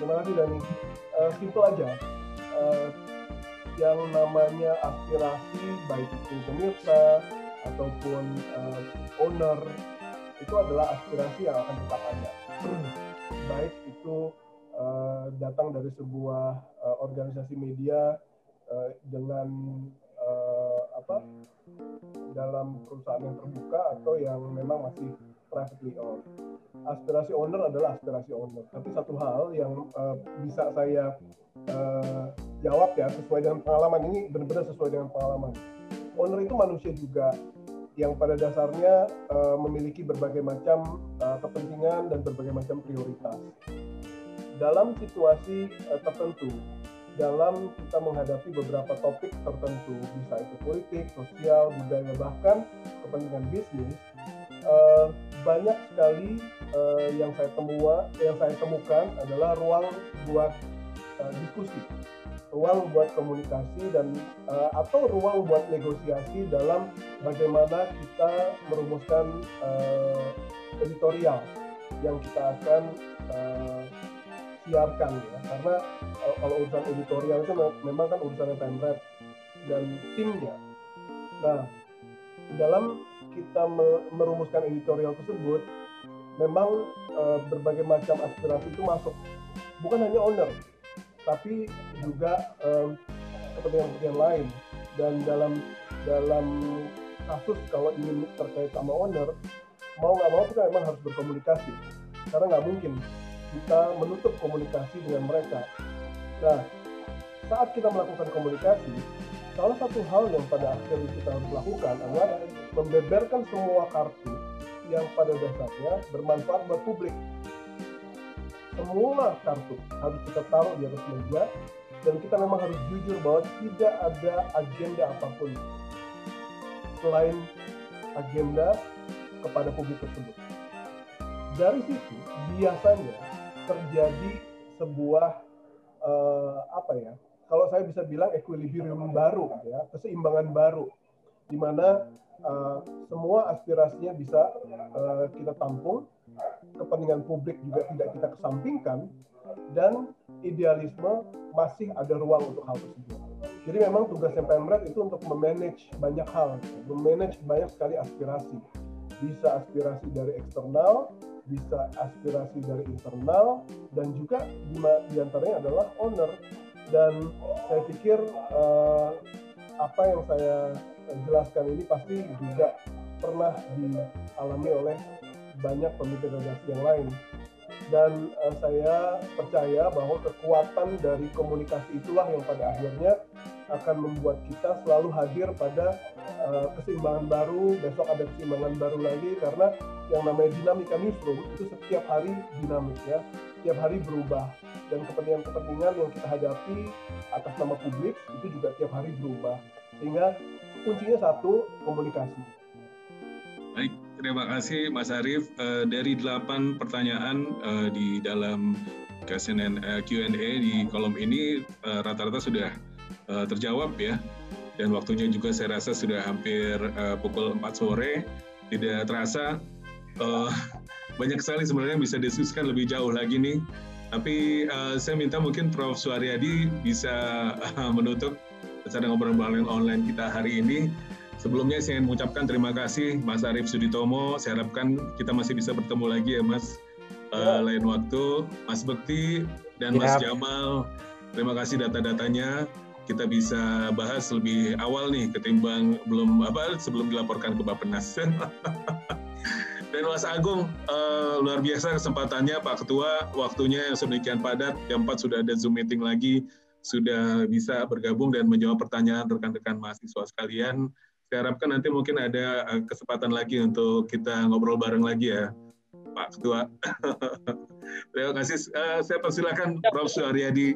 Terima kasih dan uh, simple aja. Uh, yang namanya aspirasi baik itu pemirsa ataupun uh, owner itu adalah aspirasi yang akan tetap ada. baik itu Eh, datang dari sebuah uh, organisasi media uh, dengan uh, apa dalam perusahaan yang terbuka atau yang memang masih privately owned. Aspirasi owner adalah aspirasi owner. Tapi satu hal yang uh, bisa saya uh, jawab ya sesuai dengan pengalaman ini benar-benar sesuai dengan pengalaman. Owner itu manusia juga yang pada dasarnya uh, memiliki berbagai macam uh, kepentingan dan berbagai macam prioritas. Dalam situasi uh, tertentu, dalam kita menghadapi beberapa topik tertentu, bisa itu politik, sosial, budaya, bahkan kepentingan bisnis, uh, banyak sekali uh, yang saya temua, yang saya temukan adalah ruang buat uh, diskusi ruang buat komunikasi dan uh, atau ruang buat negosiasi dalam bagaimana kita merumuskan uh, editorial yang kita akan uh, siarkan ya karena uh, kalau urusan editorial itu memang kan urusannya Pemret dan timnya. Nah dalam kita merumuskan editorial tersebut memang uh, berbagai macam aspirasi itu masuk. Bukan hanya owner tapi juga um, kepentingan-kepentingan lain. Dan dalam dalam kasus kalau ingin terkait sama owner mau nggak mau kita memang harus berkomunikasi. Karena nggak mungkin kita menutup komunikasi dengan mereka. Nah, saat kita melakukan komunikasi, salah satu hal yang pada akhirnya kita harus lakukan adalah membeberkan semua kartu yang pada dasarnya bermanfaat buat publik semua kartu harus kita taruh di atas meja dan kita memang harus jujur bahwa tidak ada agenda apa pun selain agenda kepada publik tersebut. Dari situ biasanya terjadi sebuah uh, apa ya? Kalau saya bisa bilang equilibrium baru, ya, keseimbangan baru, di mana uh, semua aspirasinya bisa uh, kita tampung kepentingan publik juga tidak kita kesampingkan dan idealisme masih ada ruang untuk hal tersebut. Jadi memang tugasnya Pemret itu untuk memanage banyak hal, memanage banyak sekali aspirasi. Bisa aspirasi dari eksternal, bisa aspirasi dari internal, dan juga di antaranya adalah owner. Dan saya pikir uh, apa yang saya jelaskan ini pasti juga pernah dialami oleh banyak pemimpin redaksi yang lain. Dan uh, saya percaya bahwa kekuatan dari komunikasi itulah yang pada akhirnya akan membuat kita selalu hadir pada uh, keseimbangan baru, besok ada keseimbangan baru lagi karena yang namanya dinamika newsroom itu setiap hari dinamik ya, setiap hari berubah. Dan kepentingan-kepentingan yang kita hadapi atas nama publik itu juga tiap hari berubah. Sehingga kuncinya satu komunikasi. Baik, terima kasih Mas Arief. Uh, dari delapan pertanyaan uh, di dalam Q&A uh, di kolom ini rata-rata sudah terjawab ya. Dan waktunya juga saya rasa sudah hampir pukul 4 sore. Tidak terasa <laughs> banyak sekali sebenarnya bisa diskusikan lebih jauh lagi nih. Tapi saya minta mungkin Prof. Suaryadi bisa <laughs> menutup acara ngobrol-ngobrol online kita hari ini Sebelumnya saya ingin mengucapkan terima kasih Mas Arief Suditomo. Saya harapkan kita masih bisa bertemu lagi ya Mas uh, lain waktu. Mas Bekti dan Mas Jamal, terima kasih data-datanya. Kita bisa bahas lebih awal nih ketimbang belum apa sebelum dilaporkan ke Bappenas. <laughs> dan Mas Agung, uh, luar biasa kesempatannya Pak Ketua, waktunya yang sedemikian padat, jam 4 sudah ada Zoom meeting lagi, sudah bisa bergabung dan menjawab pertanyaan rekan-rekan mahasiswa sekalian saya harapkan nanti mungkin ada eh, kesempatan lagi untuk kita ngobrol bareng lagi ya, Pak Ketua. <laughs> Terima kasih. Uh, saya persilakan Prof. Suharyadi.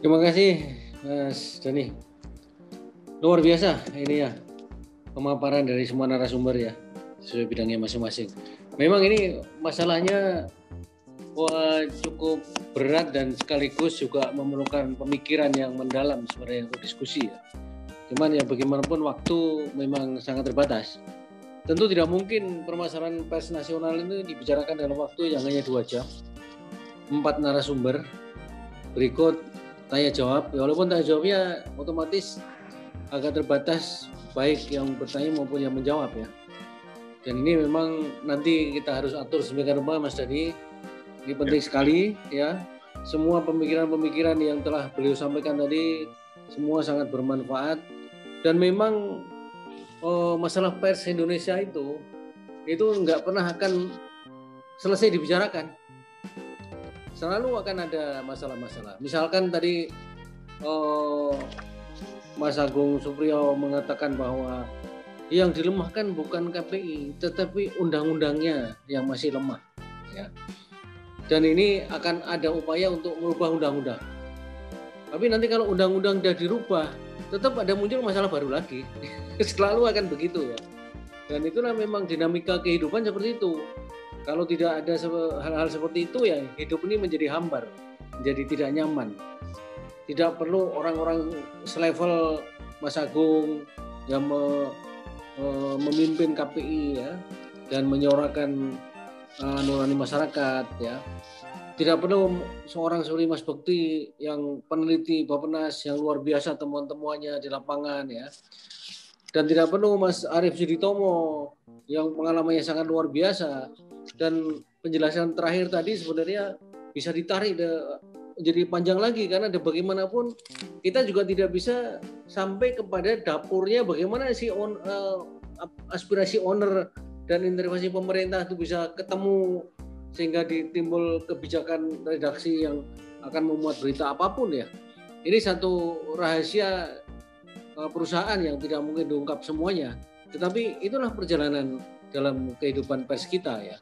Terima kasih, Mas Dani. Luar biasa ini ya, pemaparan dari semua narasumber ya, sesuai bidangnya masing-masing. Memang ini masalahnya wah, cukup berat dan sekaligus juga memerlukan pemikiran yang mendalam sebenarnya untuk diskusi ya Cuman ya bagaimanapun waktu memang sangat terbatas. Tentu tidak mungkin permasalahan pers nasional ini dibicarakan dalam waktu yang hanya dua jam. Empat narasumber. Berikut tanya jawab. Ya, walaupun tanya jawabnya otomatis agak terbatas baik yang bertanya maupun yang menjawab ya. Dan ini memang nanti kita harus atur sebagai rupa Mas Dani Ini penting sekali ya. Semua pemikiran-pemikiran yang telah beliau sampaikan tadi semua sangat bermanfaat dan memang oh, masalah pers Indonesia itu itu nggak pernah akan selesai dibicarakan. Selalu akan ada masalah-masalah. Misalkan tadi oh, Mas Agung Supriyo mengatakan bahwa yang dilemahkan bukan KPI, tetapi undang-undangnya yang masih lemah. Ya. Dan ini akan ada upaya untuk merubah undang-undang. Tapi nanti kalau undang-undang sudah dirubah, tetap ada muncul masalah baru lagi. <laughs> Selalu akan begitu ya. Dan itulah memang dinamika kehidupan seperti itu. Kalau tidak ada hal-hal seperti itu ya hidup ini menjadi hambar, menjadi tidak nyaman. Tidak perlu orang-orang selevel Mas Agung yang me, Eh, memimpin KPI ya dan menyuarakan uh, nurani masyarakat ya. Tidak perlu seorang seperti Mas Bekti yang peneliti Bapenas yang luar biasa temuan-temuannya di lapangan ya. Dan tidak perlu Mas Arief Suditomo yang pengalamannya sangat luar biasa dan penjelasan terakhir tadi sebenarnya bisa ditarik jadi panjang lagi karena ada bagaimanapun kita juga tidak bisa sampai kepada dapurnya bagaimana si on, uh, aspirasi owner dan intervensi pemerintah itu bisa ketemu sehingga ditimbul kebijakan redaksi yang akan memuat berita apa pun ya. Ini satu rahasia uh, perusahaan yang tidak mungkin diungkap semuanya. Tetapi itulah perjalanan dalam kehidupan pers kita ya.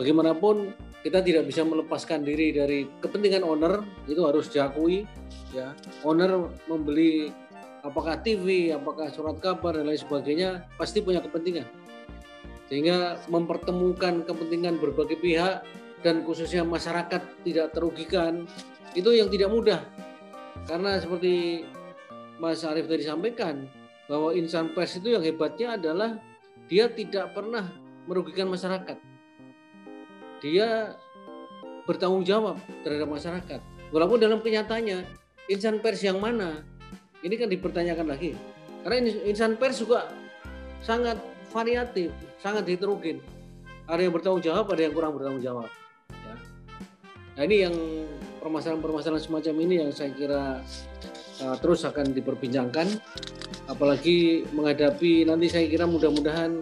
Bagaimanapun kita tidak bisa melepaskan diri dari kepentingan owner itu harus diakui ya. Owner membeli apakah TV, apakah surat kabar dan lain sebagainya pasti punya kepentingan. Sehingga mempertemukan kepentingan berbagai pihak dan khususnya masyarakat tidak terugikan itu yang tidak mudah. Karena seperti Mas Arief tadi sampaikan bahwa insan pers itu yang hebatnya adalah dia tidak pernah merugikan masyarakat. Dia bertanggung jawab terhadap masyarakat. Walaupun dalam kenyataannya insan pers yang mana ini kan dipertanyakan lagi. Karena insan pers juga sangat variatif, sangat heterogen. Ada yang bertanggung jawab, ada yang kurang bertanggung jawab. Ya. Nah ini yang permasalahan-permasalahan semacam ini yang saya kira uh, terus akan diperbincangkan. Apalagi menghadapi nanti saya kira mudah-mudahan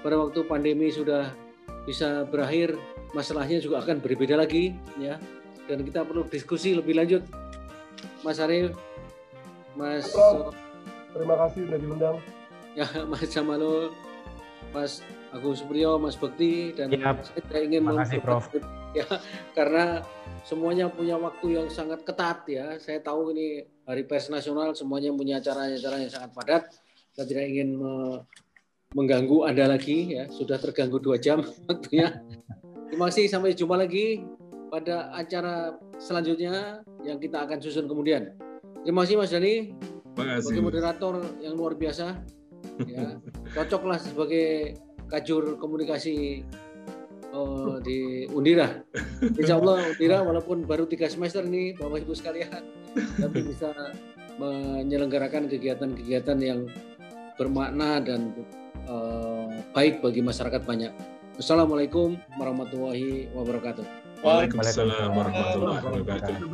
pada waktu pandemi sudah bisa berakhir, masalahnya juga akan berbeda lagi, ya. Dan kita perlu diskusi lebih lanjut, Mas Arief, Mas terima kasih sudah diundang. Ya, <laughs> Mas Jamalul, Mas Agung Supriyo, Mas Bekti dan ya, saya tidak ingin kasih, Prof. ya karena semuanya punya waktu yang sangat ketat ya. Saya tahu ini Hari Pers Nasional semuanya punya acara-acara yang sangat padat. Saya tidak ingin me mengganggu Anda lagi ya. Sudah terganggu dua jam <laughs> waktunya. Terima kasih sampai jumpa lagi pada acara selanjutnya yang kita akan susun kemudian. Terima kasih Mas Dani. Terima kasih. Sebagai moderator yang luar biasa. Ya, cocoklah sebagai kajur komunikasi oh, di Undira. Insya Allah Undira walaupun baru tiga semester ini Bapak Ibu sekalian, tapi bisa menyelenggarakan kegiatan-kegiatan yang bermakna dan uh, baik bagi masyarakat banyak. Assalamualaikum warahmatullahi wabarakatuh. Waalaikumsalam warahmatullahi wabarakatuh.